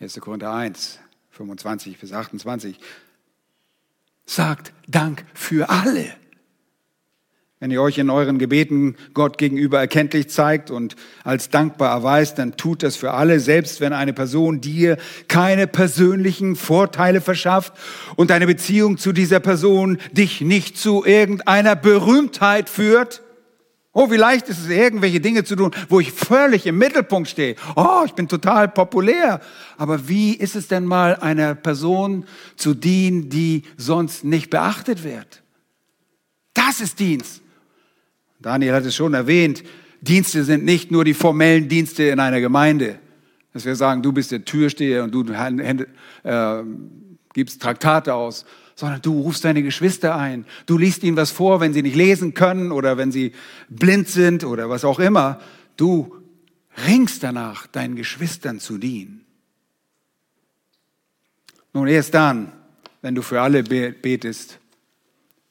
1. Korinther 1, 25 bis 28 sagt Dank für alle. Wenn ihr euch in euren Gebeten Gott gegenüber erkenntlich zeigt und als dankbar erweist, dann tut das für alle, selbst wenn eine Person dir keine persönlichen Vorteile verschafft und deine Beziehung zu dieser Person dich nicht zu irgendeiner Berühmtheit führt. Oh, wie leicht ist es, irgendwelche Dinge zu tun, wo ich völlig im Mittelpunkt stehe. Oh, ich bin total populär. Aber wie ist es denn mal einer Person zu dienen, die sonst nicht beachtet wird? Das ist Dienst. Daniel hat es schon erwähnt, Dienste sind nicht nur die formellen Dienste in einer Gemeinde. Dass wir sagen, du bist der Türsteher und du äh, gibst Traktate aus, sondern du rufst deine Geschwister ein. Du liest ihnen was vor, wenn sie nicht lesen können oder wenn sie blind sind oder was auch immer. Du ringst danach, deinen Geschwistern zu dienen. Nun, erst dann, wenn du für alle betest,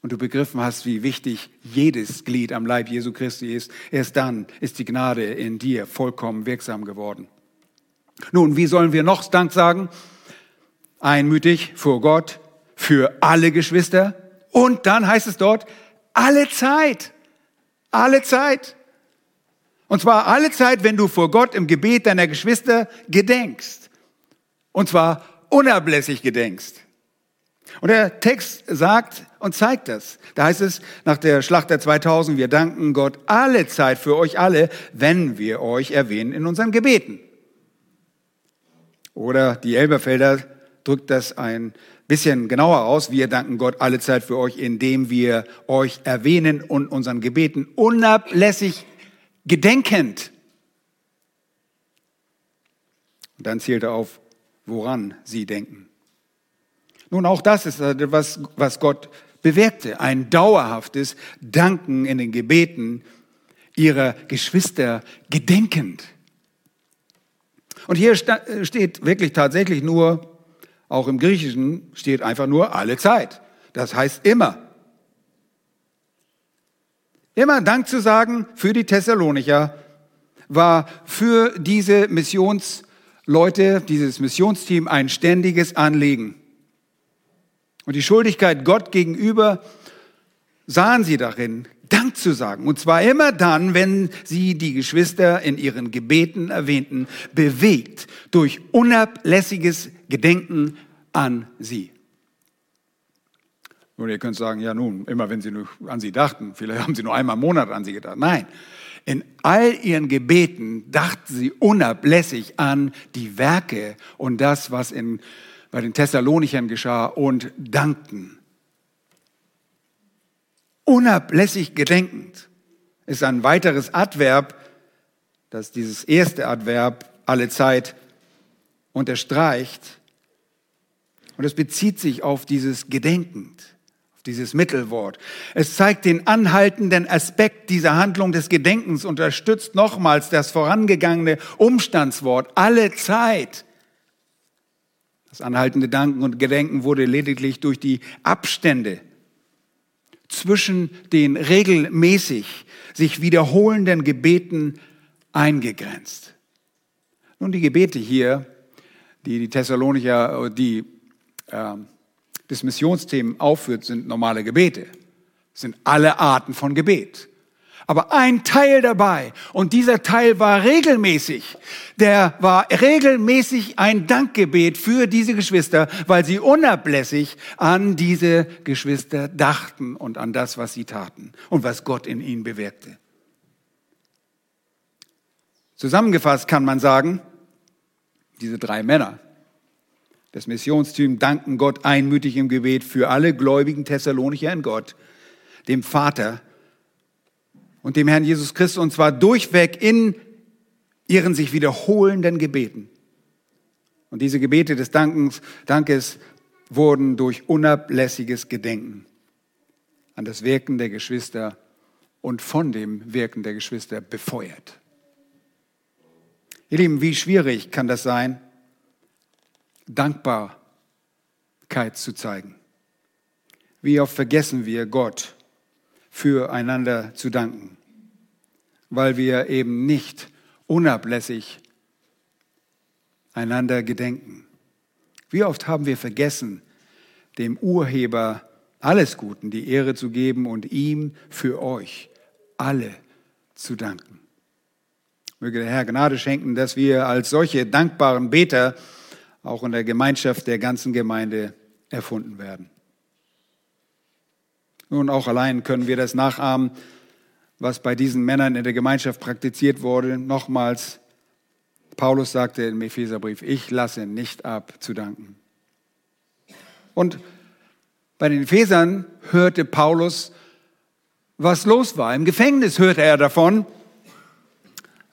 und du begriffen hast, wie wichtig jedes Glied am Leib Jesu Christi ist, erst dann ist die Gnade in dir vollkommen wirksam geworden. Nun, wie sollen wir noch Dank sagen? Einmütig vor Gott, für alle Geschwister und dann heißt es dort, alle Zeit. Alle Zeit. Und zwar alle Zeit, wenn du vor Gott im Gebet deiner Geschwister gedenkst. Und zwar unablässig gedenkst. Und der Text sagt und zeigt das. Da heißt es nach der Schlacht der 2000, wir danken Gott alle Zeit für euch alle, wenn wir euch erwähnen in unseren Gebeten. Oder die Elberfelder drückt das ein bisschen genauer aus. Wir danken Gott alle Zeit für euch, indem wir euch erwähnen und unseren Gebeten unablässig gedenkend. Und dann zählt er auf, woran sie denken. Nun, auch das ist etwas, was Gott bewirkte. Ein dauerhaftes Danken in den Gebeten ihrer Geschwister gedenkend. Und hier steht wirklich tatsächlich nur, auch im Griechischen steht einfach nur alle Zeit. Das heißt immer. Immer Dank zu sagen für die Thessalonicher war für diese Missionsleute, dieses Missionsteam ein ständiges Anliegen. Und die Schuldigkeit Gott gegenüber sahen sie darin, Dank zu sagen. Und zwar immer dann, wenn sie die Geschwister in ihren Gebeten erwähnten, bewegt durch unablässiges Gedenken an sie. Und ihr könnt sagen, ja nun, immer wenn sie nur an sie dachten, vielleicht haben sie nur einmal im Monat an sie gedacht. Nein, in all ihren Gebeten dachten sie unablässig an die Werke und das, was in, bei den Thessalonichern geschah und dankten. Unablässig gedenkend ist ein weiteres Adverb, das dieses erste Adverb alle Zeit unterstreicht. Und es bezieht sich auf dieses gedenkend dieses Mittelwort. Es zeigt den anhaltenden Aspekt dieser Handlung des Gedenkens, unterstützt nochmals das vorangegangene Umstandswort, alle Zeit. Das anhaltende Danken und Gedenken wurde lediglich durch die Abstände zwischen den regelmäßig sich wiederholenden Gebeten eingegrenzt. Nun, die Gebete hier, die die Thessalonicher, die äh, des Missionsthemen aufführt, sind normale Gebete, sind alle Arten von Gebet. Aber ein Teil dabei, und dieser Teil war regelmäßig, der war regelmäßig ein Dankgebet für diese Geschwister, weil sie unablässig an diese Geschwister dachten und an das, was sie taten und was Gott in ihnen bewirkte. Zusammengefasst kann man sagen, diese drei Männer, das Missionsteam danken Gott einmütig im Gebet für alle gläubigen Thessalonicher in Gott, dem Vater und dem Herrn Jesus Christus, und zwar durchweg in ihren sich wiederholenden Gebeten. Und diese Gebete des Dankens, Dankes wurden durch unablässiges Gedenken an das Wirken der Geschwister und von dem Wirken der Geschwister befeuert. Ihr Lieben, wie schwierig kann das sein, Dankbarkeit zu zeigen. Wie oft vergessen wir Gott füreinander zu danken, weil wir eben nicht unablässig einander gedenken. Wie oft haben wir vergessen, dem Urheber alles Guten die Ehre zu geben und ihm für euch alle zu danken. Möge der Herr Gnade schenken, dass wir als solche dankbaren Beter auch in der Gemeinschaft der ganzen Gemeinde erfunden werden. Nun, auch allein können wir das nachahmen, was bei diesen Männern in der Gemeinschaft praktiziert wurde. Nochmals, Paulus sagte im Epheserbrief, ich lasse nicht ab zu danken. Und bei den Ephesern hörte Paulus, was los war. Im Gefängnis hörte er davon,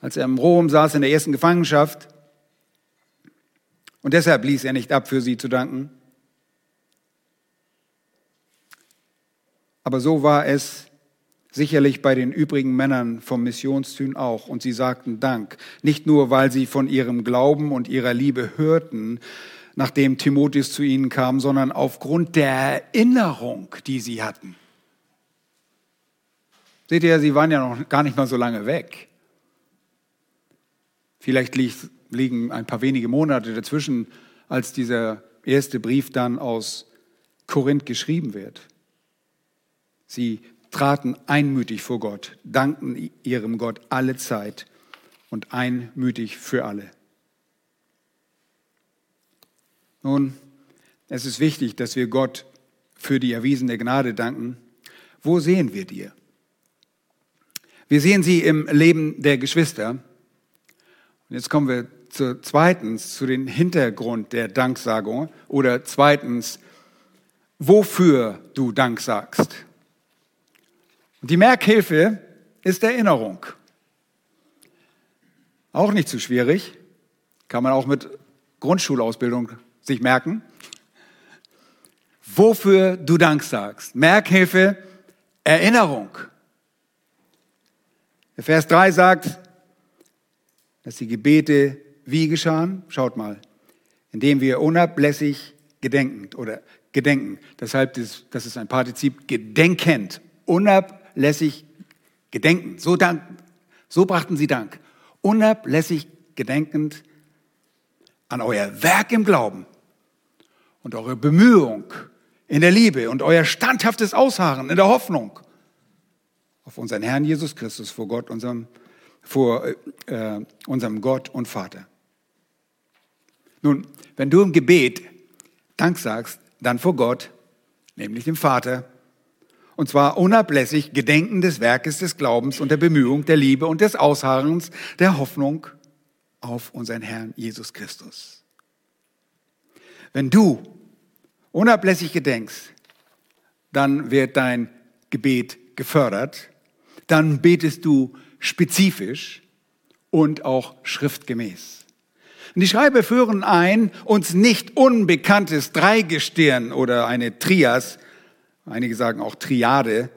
als er im Rom saß in der ersten Gefangenschaft. Und deshalb ließ er nicht ab, für sie zu danken. Aber so war es sicherlich bei den übrigen Männern vom Missionstün auch. Und sie sagten Dank, nicht nur, weil sie von ihrem Glauben und ihrer Liebe hörten, nachdem Timotheus zu ihnen kam, sondern aufgrund der Erinnerung, die sie hatten. Seht ihr, sie waren ja noch gar nicht mal so lange weg. Vielleicht liegen ein paar wenige Monate dazwischen, als dieser erste Brief dann aus Korinth geschrieben wird. Sie traten einmütig vor Gott, dankten ihrem Gott alle Zeit und einmütig für alle. Nun, es ist wichtig, dass wir Gott für die erwiesene Gnade danken. Wo sehen wir die? Wir sehen sie im Leben der Geschwister. Und jetzt kommen wir zu, zweitens zu dem Hintergrund der Danksagung oder zweitens, wofür du Dank sagst. Die Merkhilfe ist Erinnerung. Auch nicht zu schwierig, kann man auch mit Grundschulausbildung sich merken. Wofür du Dank sagst. Merkhilfe, Erinnerung. Der Vers 3 sagt, dass die Gebete wie geschahen? Schaut mal, indem wir unablässig gedenkend oder gedenken. Deshalb, das, das ist ein Partizip gedenkend, unablässig gedenken. So, dank, so brachten sie Dank. Unablässig gedenkend an euer Werk im Glauben und eure Bemühung in der Liebe und euer standhaftes Ausharren in der Hoffnung auf unseren Herrn Jesus Christus vor Gott, unserem, vor äh, unserem Gott und Vater. Nun, wenn du im Gebet Dank sagst, dann vor Gott, nämlich dem Vater, und zwar unablässig Gedenken des Werkes des Glaubens und der Bemühung, der Liebe und des Ausharrens, der Hoffnung auf unseren Herrn Jesus Christus. Wenn du unablässig gedenkst, dann wird dein Gebet gefördert dann betest du spezifisch und auch schriftgemäß. Und die Schreiber führen ein, uns nicht unbekanntes Dreigestirn oder eine Trias, einige sagen auch Triade,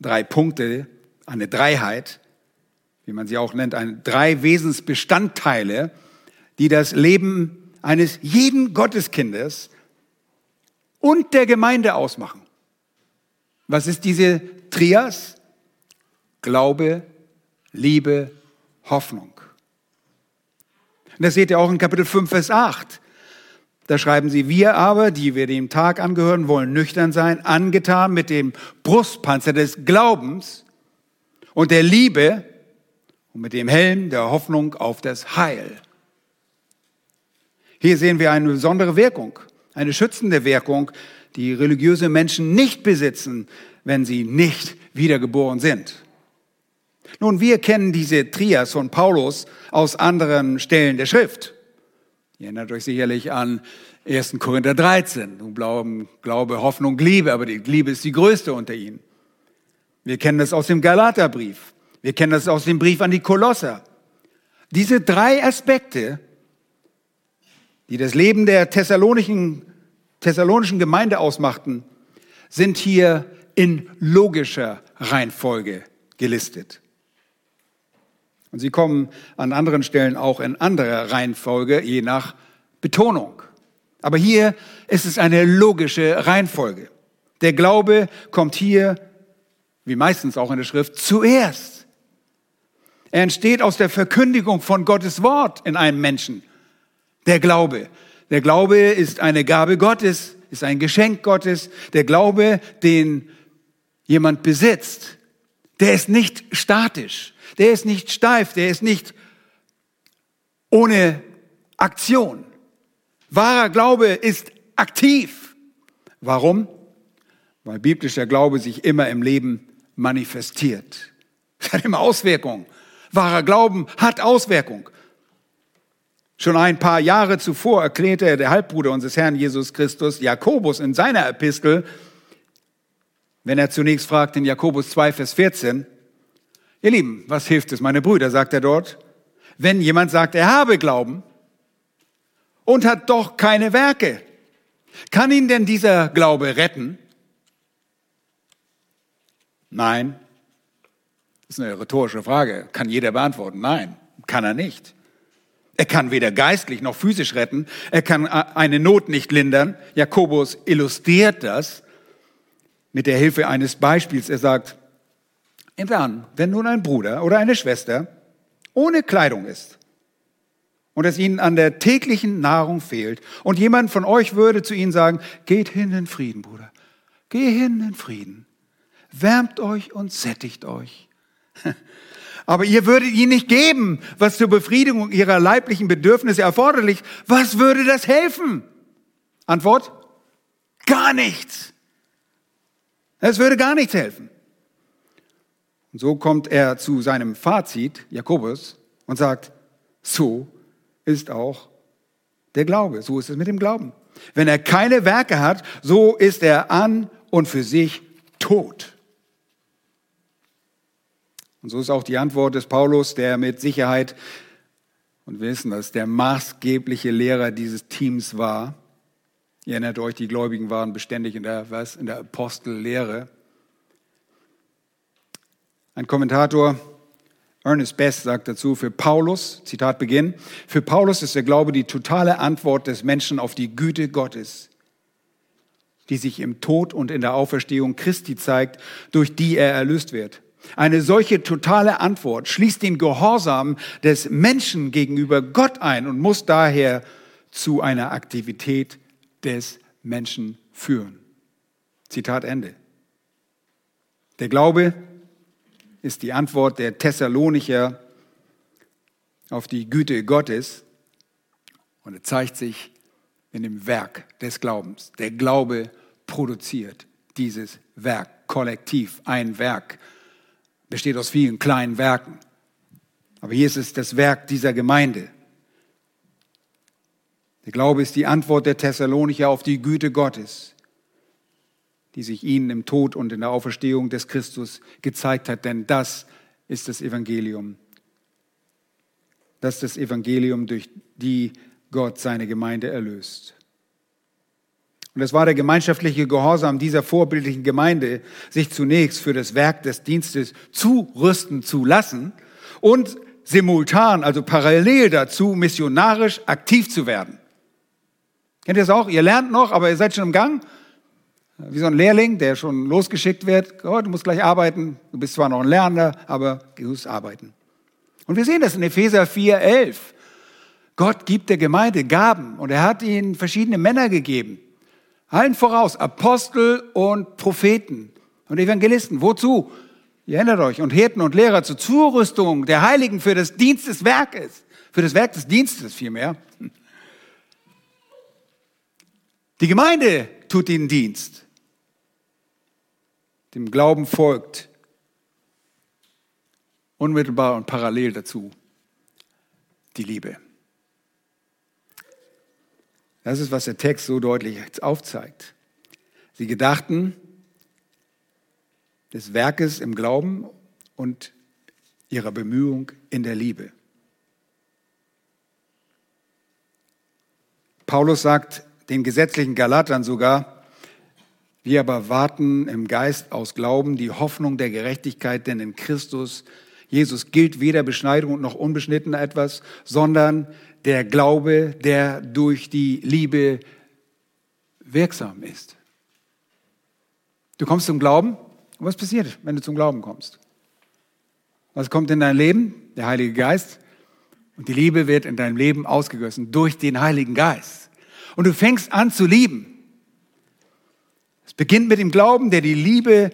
drei Punkte, eine Dreiheit, wie man sie auch nennt, eine drei Wesensbestandteile, die das Leben eines jeden Gotteskindes und der Gemeinde ausmachen. Was ist diese Trias? Glaube, Liebe, Hoffnung. Und das seht ihr auch in Kapitel 5, Vers 8. Da schreiben sie, wir aber, die wir dem Tag angehören, wollen nüchtern sein, angetan mit dem Brustpanzer des Glaubens und der Liebe und mit dem Helm der Hoffnung auf das Heil. Hier sehen wir eine besondere Wirkung, eine schützende Wirkung, die religiöse Menschen nicht besitzen, wenn sie nicht wiedergeboren sind. Nun, wir kennen diese Trias von Paulus aus anderen Stellen der Schrift. Ihr erinnert euch sicherlich an 1. Korinther 13. Du Glauben, Glaube, Hoffnung, Liebe, aber die Liebe ist die größte unter ihnen. Wir kennen das aus dem Galaterbrief. Wir kennen das aus dem Brief an die Kolosser. Diese drei Aspekte, die das Leben der thessalonischen, thessalonischen Gemeinde ausmachten, sind hier in logischer Reihenfolge gelistet. Und sie kommen an anderen Stellen auch in anderer Reihenfolge, je nach Betonung. Aber hier ist es eine logische Reihenfolge. Der Glaube kommt hier, wie meistens auch in der Schrift, zuerst. Er entsteht aus der Verkündigung von Gottes Wort in einem Menschen. Der Glaube. Der Glaube ist eine Gabe Gottes, ist ein Geschenk Gottes. Der Glaube, den jemand besitzt, der ist nicht statisch. Der ist nicht steif, der ist nicht ohne Aktion. Wahrer Glaube ist aktiv. Warum? Weil biblischer Glaube sich immer im Leben manifestiert. Es hat immer Auswirkungen. Wahrer Glauben hat Auswirkung. Schon ein paar Jahre zuvor erklärte der Halbbruder unseres Herrn Jesus Christus, Jakobus, in seiner Epistel, wenn er zunächst fragt in Jakobus 2, Vers 14, Ihr Lieben, was hilft es, meine Brüder, sagt er dort, wenn jemand sagt, er habe Glauben und hat doch keine Werke? Kann ihn denn dieser Glaube retten? Nein. Das ist eine rhetorische Frage. Kann jeder beantworten? Nein, kann er nicht. Er kann weder geistlich noch physisch retten. Er kann eine Not nicht lindern. Jakobus illustriert das mit der Hilfe eines Beispiels. Er sagt, Nehmt an, wenn nun ein Bruder oder eine Schwester ohne Kleidung ist und es ihnen an der täglichen Nahrung fehlt und jemand von euch würde zu ihnen sagen, geht hin in Frieden, Bruder, geh hin in Frieden. wärmt euch und sättigt euch. Aber ihr würdet ihnen nicht geben, was zur Befriedigung ihrer leiblichen Bedürfnisse erforderlich. Was würde das helfen? Antwort? Gar nichts. Es würde gar nichts helfen. Und so kommt er zu seinem Fazit, Jakobus, und sagt, so ist auch der Glaube. So ist es mit dem Glauben. Wenn er keine Werke hat, so ist er an und für sich tot. Und so ist auch die Antwort des Paulus, der mit Sicherheit, und wir wissen das, der maßgebliche Lehrer dieses Teams war. Ihr erinnert euch, die Gläubigen waren beständig in der, was, in der Apostellehre. Ein Kommentator, Ernest Best, sagt dazu, für Paulus, Zitat Beginn, für Paulus ist der Glaube die totale Antwort des Menschen auf die Güte Gottes, die sich im Tod und in der Auferstehung Christi zeigt, durch die er erlöst wird. Eine solche totale Antwort schließt den Gehorsam des Menschen gegenüber Gott ein und muss daher zu einer Aktivität des Menschen führen. Zitat Ende. Der Glaube ist die Antwort der Thessalonicher auf die Güte Gottes und er zeigt sich in dem Werk des Glaubens. Der Glaube produziert dieses Werk kollektiv, ein Werk besteht aus vielen kleinen Werken. Aber hier ist es das Werk dieser Gemeinde. Der Glaube ist die Antwort der Thessalonicher auf die Güte Gottes, die sich ihnen im Tod und in der Auferstehung des Christus gezeigt hat, denn das ist das Evangelium. Das ist das Evangelium, durch die Gott seine Gemeinde erlöst. Und es war der gemeinschaftliche Gehorsam dieser vorbildlichen Gemeinde, sich zunächst für das Werk des Dienstes zurüsten zu lassen und simultan, also parallel dazu, missionarisch aktiv zu werden. Kennt ihr das auch? Ihr lernt noch, aber ihr seid schon im Gang. Wie so ein Lehrling, der schon losgeschickt wird. Oh, du musst gleich arbeiten. Du bist zwar noch ein Lernender, aber du musst arbeiten. Und wir sehen das in Epheser 4, 11. Gott gibt der Gemeinde Gaben und er hat ihnen verschiedene Männer gegeben. Allen voraus Apostel und Propheten und Evangelisten. Wozu? Ihr erinnert euch. Und Hirten und Lehrer zur Zurüstung der Heiligen für das Dienst des Werkes. Für das Werk des Dienstes vielmehr. Die Gemeinde tut den Dienst. Dem Glauben folgt unmittelbar und parallel dazu die Liebe. Das ist, was der Text so deutlich aufzeigt. Sie gedachten des Werkes im Glauben und ihrer Bemühung in der Liebe. Paulus sagt den gesetzlichen Galatern sogar, wir aber warten im Geist aus Glauben die Hoffnung der Gerechtigkeit, denn in Christus Jesus gilt weder Beschneidung noch unbeschnitten etwas, sondern der Glaube, der durch die Liebe wirksam ist. Du kommst zum Glauben und was passiert, wenn du zum Glauben kommst? Was kommt in dein Leben? Der Heilige Geist. Und die Liebe wird in deinem Leben ausgegossen durch den Heiligen Geist. Und du fängst an zu lieben. Es beginnt mit dem Glauben, der die Liebe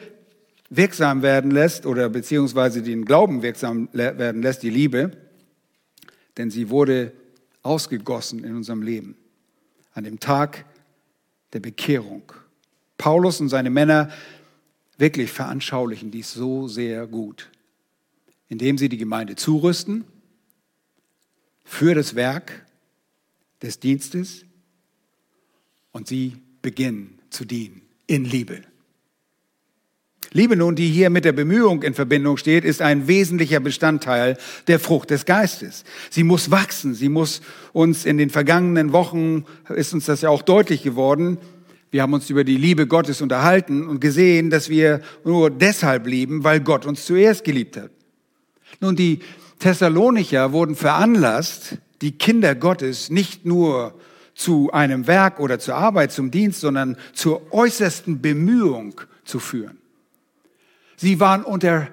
wirksam werden lässt oder beziehungsweise den Glauben wirksam werden lässt, die Liebe. Denn sie wurde ausgegossen in unserem Leben. An dem Tag der Bekehrung. Paulus und seine Männer wirklich veranschaulichen dies so sehr gut, indem sie die Gemeinde zurüsten für das Werk des Dienstes und sie beginnen zu dienen in Liebe. Liebe nun, die hier mit der Bemühung in Verbindung steht, ist ein wesentlicher Bestandteil der Frucht des Geistes. Sie muss wachsen. Sie muss uns in den vergangenen Wochen, ist uns das ja auch deutlich geworden, wir haben uns über die Liebe Gottes unterhalten und gesehen, dass wir nur deshalb lieben, weil Gott uns zuerst geliebt hat. Nun, die Thessalonicher wurden veranlasst, die Kinder Gottes nicht nur zu einem Werk oder zur Arbeit, zum Dienst, sondern zur äußersten Bemühung zu führen. Sie waren unter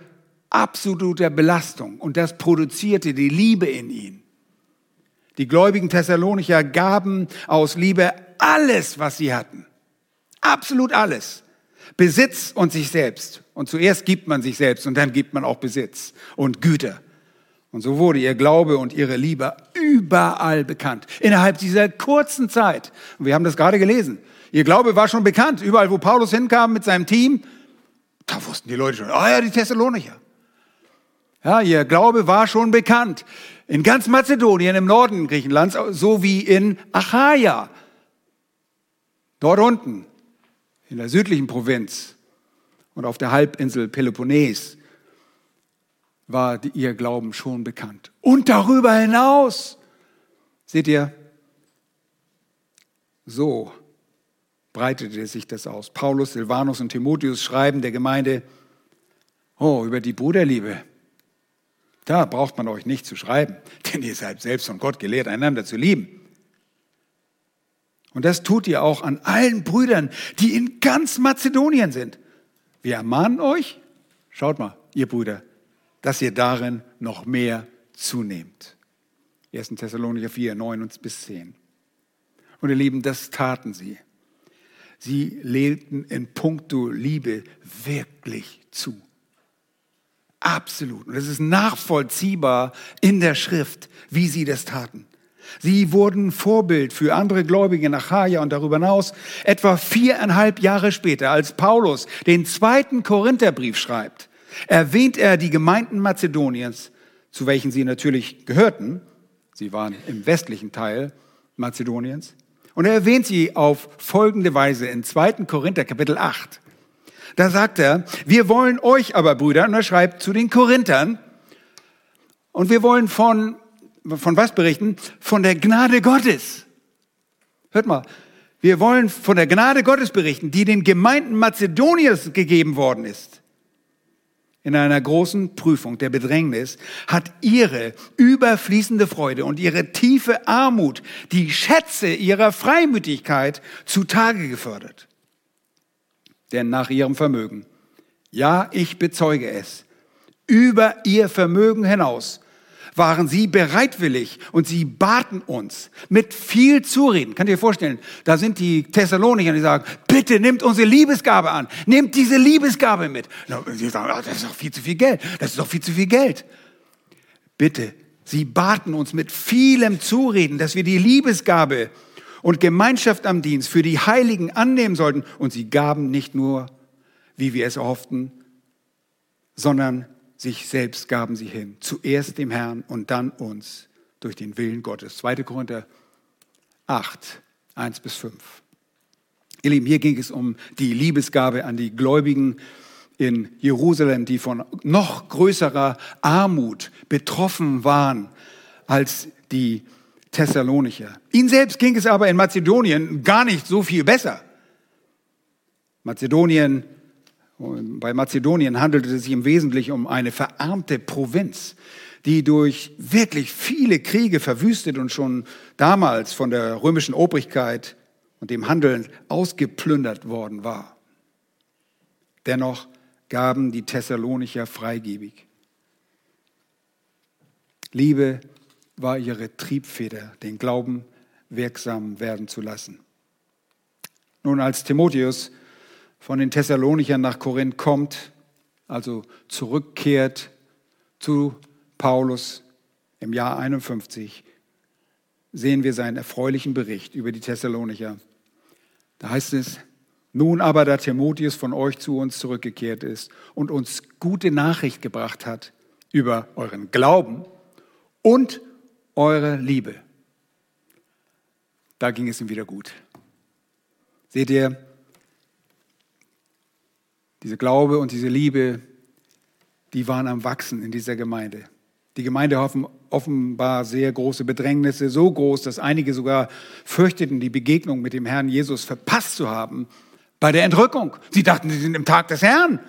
absoluter Belastung und das produzierte die Liebe in ihnen. Die gläubigen Thessalonicher gaben aus Liebe alles, was sie hatten. Absolut alles. Besitz und sich selbst. Und zuerst gibt man sich selbst und dann gibt man auch Besitz und Güter. Und so wurde ihr Glaube und ihre Liebe überall bekannt. Innerhalb dieser kurzen Zeit. Und wir haben das gerade gelesen. Ihr Glaube war schon bekannt. Überall, wo Paulus hinkam mit seinem Team, da wussten die Leute schon, ah ja, die Thessalonicher. Ja, ihr Glaube war schon bekannt. In ganz Mazedonien, im Norden Griechenlands, so wie in Achaia. Dort unten, in der südlichen Provinz und auf der Halbinsel Peloponnes war ihr Glauben schon bekannt. Und darüber hinaus, seht ihr, so breitete sich das aus. Paulus, Silvanus und Timotheus schreiben der Gemeinde, oh, über die Bruderliebe. Da braucht man euch nicht zu schreiben, denn ihr seid selbst von Gott gelehrt, einander zu lieben. Und das tut ihr auch an allen Brüdern, die in ganz Mazedonien sind. Wir ermahnen euch, schaut mal, ihr Brüder, dass ihr darin noch mehr zunehmt. 1. Thessalonicher 4, 9 bis 10. Und ihr Lieben, das taten sie. Sie lebten in puncto Liebe wirklich zu. Absolut. Und es ist nachvollziehbar in der Schrift, wie sie das taten. Sie wurden Vorbild für andere Gläubige in Achaia und darüber hinaus. Etwa viereinhalb Jahre später, als Paulus den zweiten Korintherbrief schreibt, erwähnt er die Gemeinden Mazedoniens, zu welchen sie natürlich gehörten. Sie waren im westlichen Teil Mazedoniens. Und er erwähnt sie auf folgende Weise in 2. Korinther Kapitel 8. Da sagt er, wir wollen euch aber, Brüder, und er schreibt zu den Korinthern, und wir wollen von, von was berichten? Von der Gnade Gottes. Hört mal, wir wollen von der Gnade Gottes berichten, die den Gemeinden Mazedoniens gegeben worden ist in einer großen Prüfung der Bedrängnis, hat ihre überfließende Freude und ihre tiefe Armut die Schätze ihrer Freimütigkeit zutage gefördert. Denn nach ihrem Vermögen, ja, ich bezeuge es, über ihr Vermögen hinaus waren sie bereitwillig und sie baten uns mit viel Zureden. Ihr euch vorstellen, da sind die Thessalonicher, die sagen, bitte nimmt unsere Liebesgabe an, nehmt diese Liebesgabe mit. Sie sagen, ah, das ist doch viel zu viel Geld, das ist doch viel zu viel Geld. Bitte, sie baten uns mit vielem Zureden, dass wir die Liebesgabe und Gemeinschaft am Dienst für die Heiligen annehmen sollten. Und sie gaben nicht nur, wie wir es erhofften, sondern sich selbst gaben sie hin. Zuerst dem Herrn und dann uns durch den Willen Gottes. 2. Korinther 8, 1 bis 5. Ihr Lieben, hier ging es um die Liebesgabe an die Gläubigen in Jerusalem, die von noch größerer Armut betroffen waren als die Thessalonicher. Ihnen selbst ging es aber in Mazedonien gar nicht so viel besser. Mazedonien bei Mazedonien handelte es sich im Wesentlichen um eine verarmte Provinz, die durch wirklich viele Kriege verwüstet und schon damals von der römischen Obrigkeit und dem Handeln ausgeplündert worden war. Dennoch gaben die Thessalonicher freigebig. Liebe war ihre Triebfeder, den Glauben wirksam werden zu lassen. Nun, als Timotheus von den Thessalonichern nach Korinth kommt, also zurückkehrt zu Paulus im Jahr 51, sehen wir seinen erfreulichen Bericht über die Thessalonicher. Da heißt es, nun aber, da Timotheus von euch zu uns zurückgekehrt ist und uns gute Nachricht gebracht hat über euren Glauben und eure Liebe, da ging es ihm wieder gut. Seht ihr, diese Glaube und diese Liebe, die waren am Wachsen in dieser Gemeinde. Die Gemeinde hoffen offenbar sehr große Bedrängnisse, so groß, dass einige sogar fürchteten, die Begegnung mit dem Herrn Jesus verpasst zu haben bei der Entrückung. Sie dachten, sie sind im Tag des Herrn.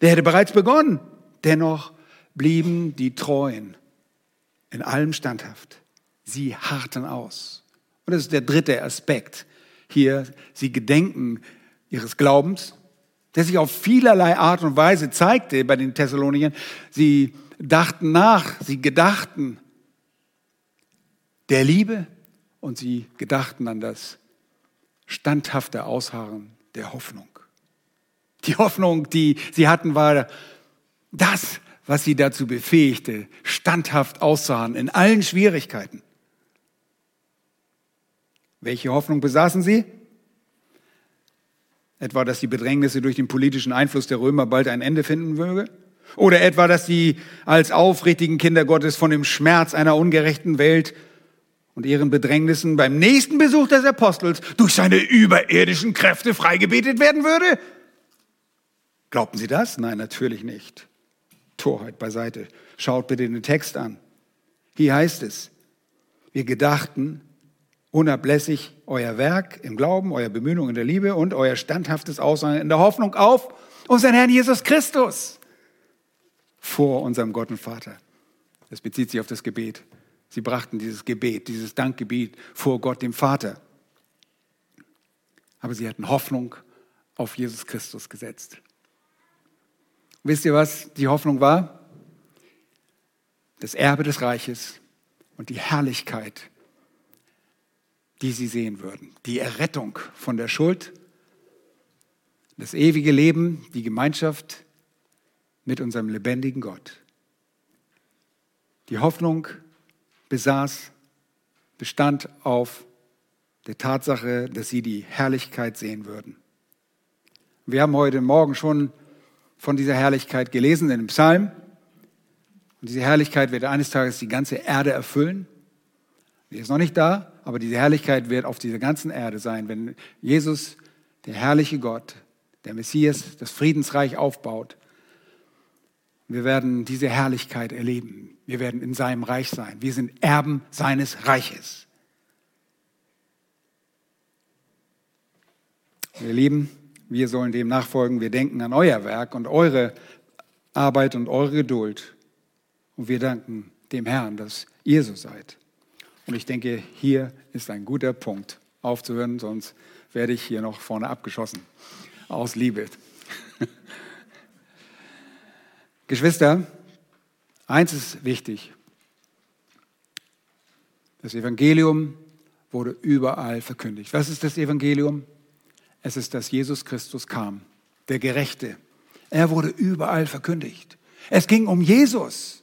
Der hätte bereits begonnen. Dennoch blieben die Treuen in allem standhaft. Sie harrten aus. Und das ist der dritte Aspekt hier. Sie gedenken ihres Glaubens, der sich auf vielerlei Art und Weise zeigte bei den Thessaloniern. Sie dachten nach, sie gedachten der Liebe und sie gedachten an das standhafte Ausharren der Hoffnung. Die Hoffnung, die sie hatten, war das, was sie dazu befähigte, standhaft auszuharren in allen Schwierigkeiten. Welche Hoffnung besaßen sie? Etwa, dass die Bedrängnisse durch den politischen Einfluss der Römer bald ein Ende finden möge? Oder etwa, dass sie als aufrichtigen Kinder Gottes von dem Schmerz einer ungerechten Welt und ihren Bedrängnissen beim nächsten Besuch des Apostels durch seine überirdischen Kräfte freigebetet werden würde? Glaubten Sie das? Nein, natürlich nicht. Torheit beiseite. Schaut bitte den Text an. Hier heißt es, wir gedachten unablässig euer Werk im Glauben, euer Bemühung in der Liebe und euer standhaftes Aussagen in der Hoffnung auf unseren Herrn Jesus Christus vor unserem Gott und Vater. Das bezieht sich auf das Gebet. Sie brachten dieses Gebet, dieses Dankgebet vor Gott, dem Vater. Aber sie hatten Hoffnung auf Jesus Christus gesetzt. wisst ihr, was die Hoffnung war? Das Erbe des Reiches und die Herrlichkeit, die sie sehen würden. Die Errettung von der Schuld, das ewige Leben, die Gemeinschaft mit unserem lebendigen Gott. Die Hoffnung besaß, bestand auf der Tatsache, dass sie die Herrlichkeit sehen würden. Wir haben heute Morgen schon von dieser Herrlichkeit gelesen in dem Psalm. Und diese Herrlichkeit wird eines Tages die ganze Erde erfüllen. Die ist noch nicht da, aber diese Herrlichkeit wird auf dieser ganzen Erde sein, wenn Jesus, der herrliche Gott, der Messias, das Friedensreich aufbaut wir werden diese Herrlichkeit erleben. Wir werden in seinem Reich sein. Wir sind Erben seines Reiches. Wir Lieben, wir sollen dem nachfolgen. Wir denken an euer Werk und eure Arbeit und eure Geduld. Und wir danken dem Herrn, dass ihr so seid. Und ich denke, hier ist ein guter Punkt aufzuhören, sonst werde ich hier noch vorne abgeschossen. Aus Liebe. Geschwister, eins ist wichtig. Das Evangelium wurde überall verkündigt. Was ist das Evangelium? Es ist, dass Jesus Christus kam, der Gerechte. Er wurde überall verkündigt. Es ging um Jesus.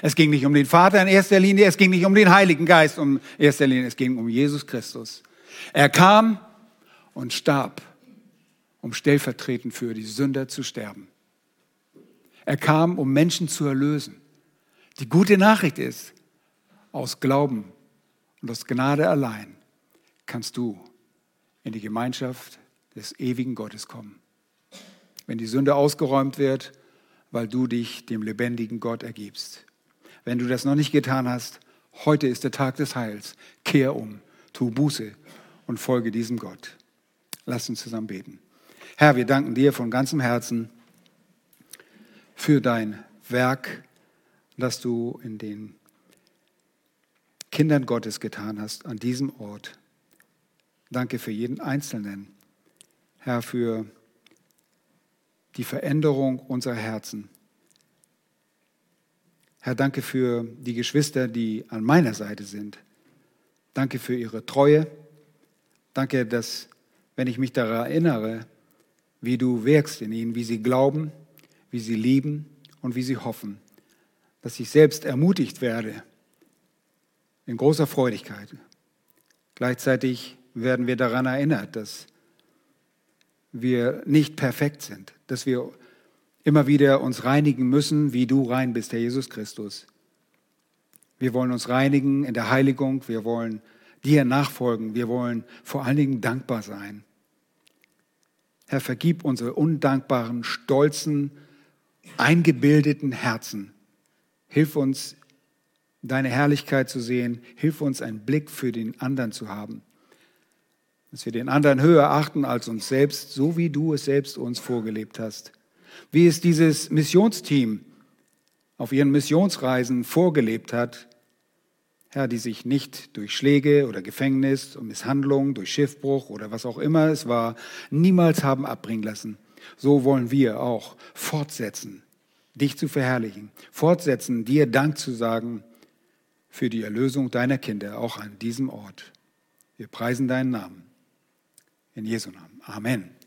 Es ging nicht um den Vater in erster Linie, es ging nicht um den Heiligen Geist in erster Linie, es ging um Jesus Christus. Er kam und starb, um stellvertretend für die Sünder zu sterben. Er kam, um Menschen zu erlösen. Die gute Nachricht ist, aus Glauben und aus Gnade allein kannst du in die Gemeinschaft des ewigen Gottes kommen. Wenn die Sünde ausgeräumt wird, weil du dich dem lebendigen Gott ergibst. Wenn du das noch nicht getan hast, heute ist der Tag des Heils. Kehr um, tu Buße und folge diesem Gott. Lass uns zusammen beten. Herr, wir danken dir von ganzem Herzen für dein Werk, das du in den Kindern Gottes getan hast an diesem Ort. Danke für jeden Einzelnen, Herr, für die Veränderung unserer Herzen. Herr, danke für die Geschwister, die an meiner Seite sind. Danke für ihre Treue. Danke, dass, wenn ich mich daran erinnere, wie du wirkst in ihnen, wie sie glauben, wie sie lieben und wie sie hoffen, dass ich selbst ermutigt werde in großer Freudigkeit. Gleichzeitig werden wir daran erinnert, dass wir nicht perfekt sind, dass wir immer wieder uns reinigen müssen, wie du rein bist, Herr Jesus Christus. Wir wollen uns reinigen in der Heiligung, wir wollen dir nachfolgen, wir wollen vor allen Dingen dankbar sein. Herr, vergib unsere undankbaren, stolzen, eingebildeten Herzen. Hilf uns, deine Herrlichkeit zu sehen. Hilf uns, einen Blick für den anderen zu haben. Dass wir den anderen höher achten als uns selbst, so wie du es selbst uns vorgelebt hast. Wie es dieses Missionsteam auf ihren Missionsreisen vorgelebt hat, Herr, die sich nicht durch Schläge oder Gefängnis und Misshandlung, durch Schiffbruch oder was auch immer es war, niemals haben abbringen lassen so wollen wir auch fortsetzen, dich zu verherrlichen, fortsetzen, dir Dank zu sagen für die Erlösung deiner Kinder, auch an diesem Ort. Wir preisen deinen Namen. In Jesu Namen. Amen.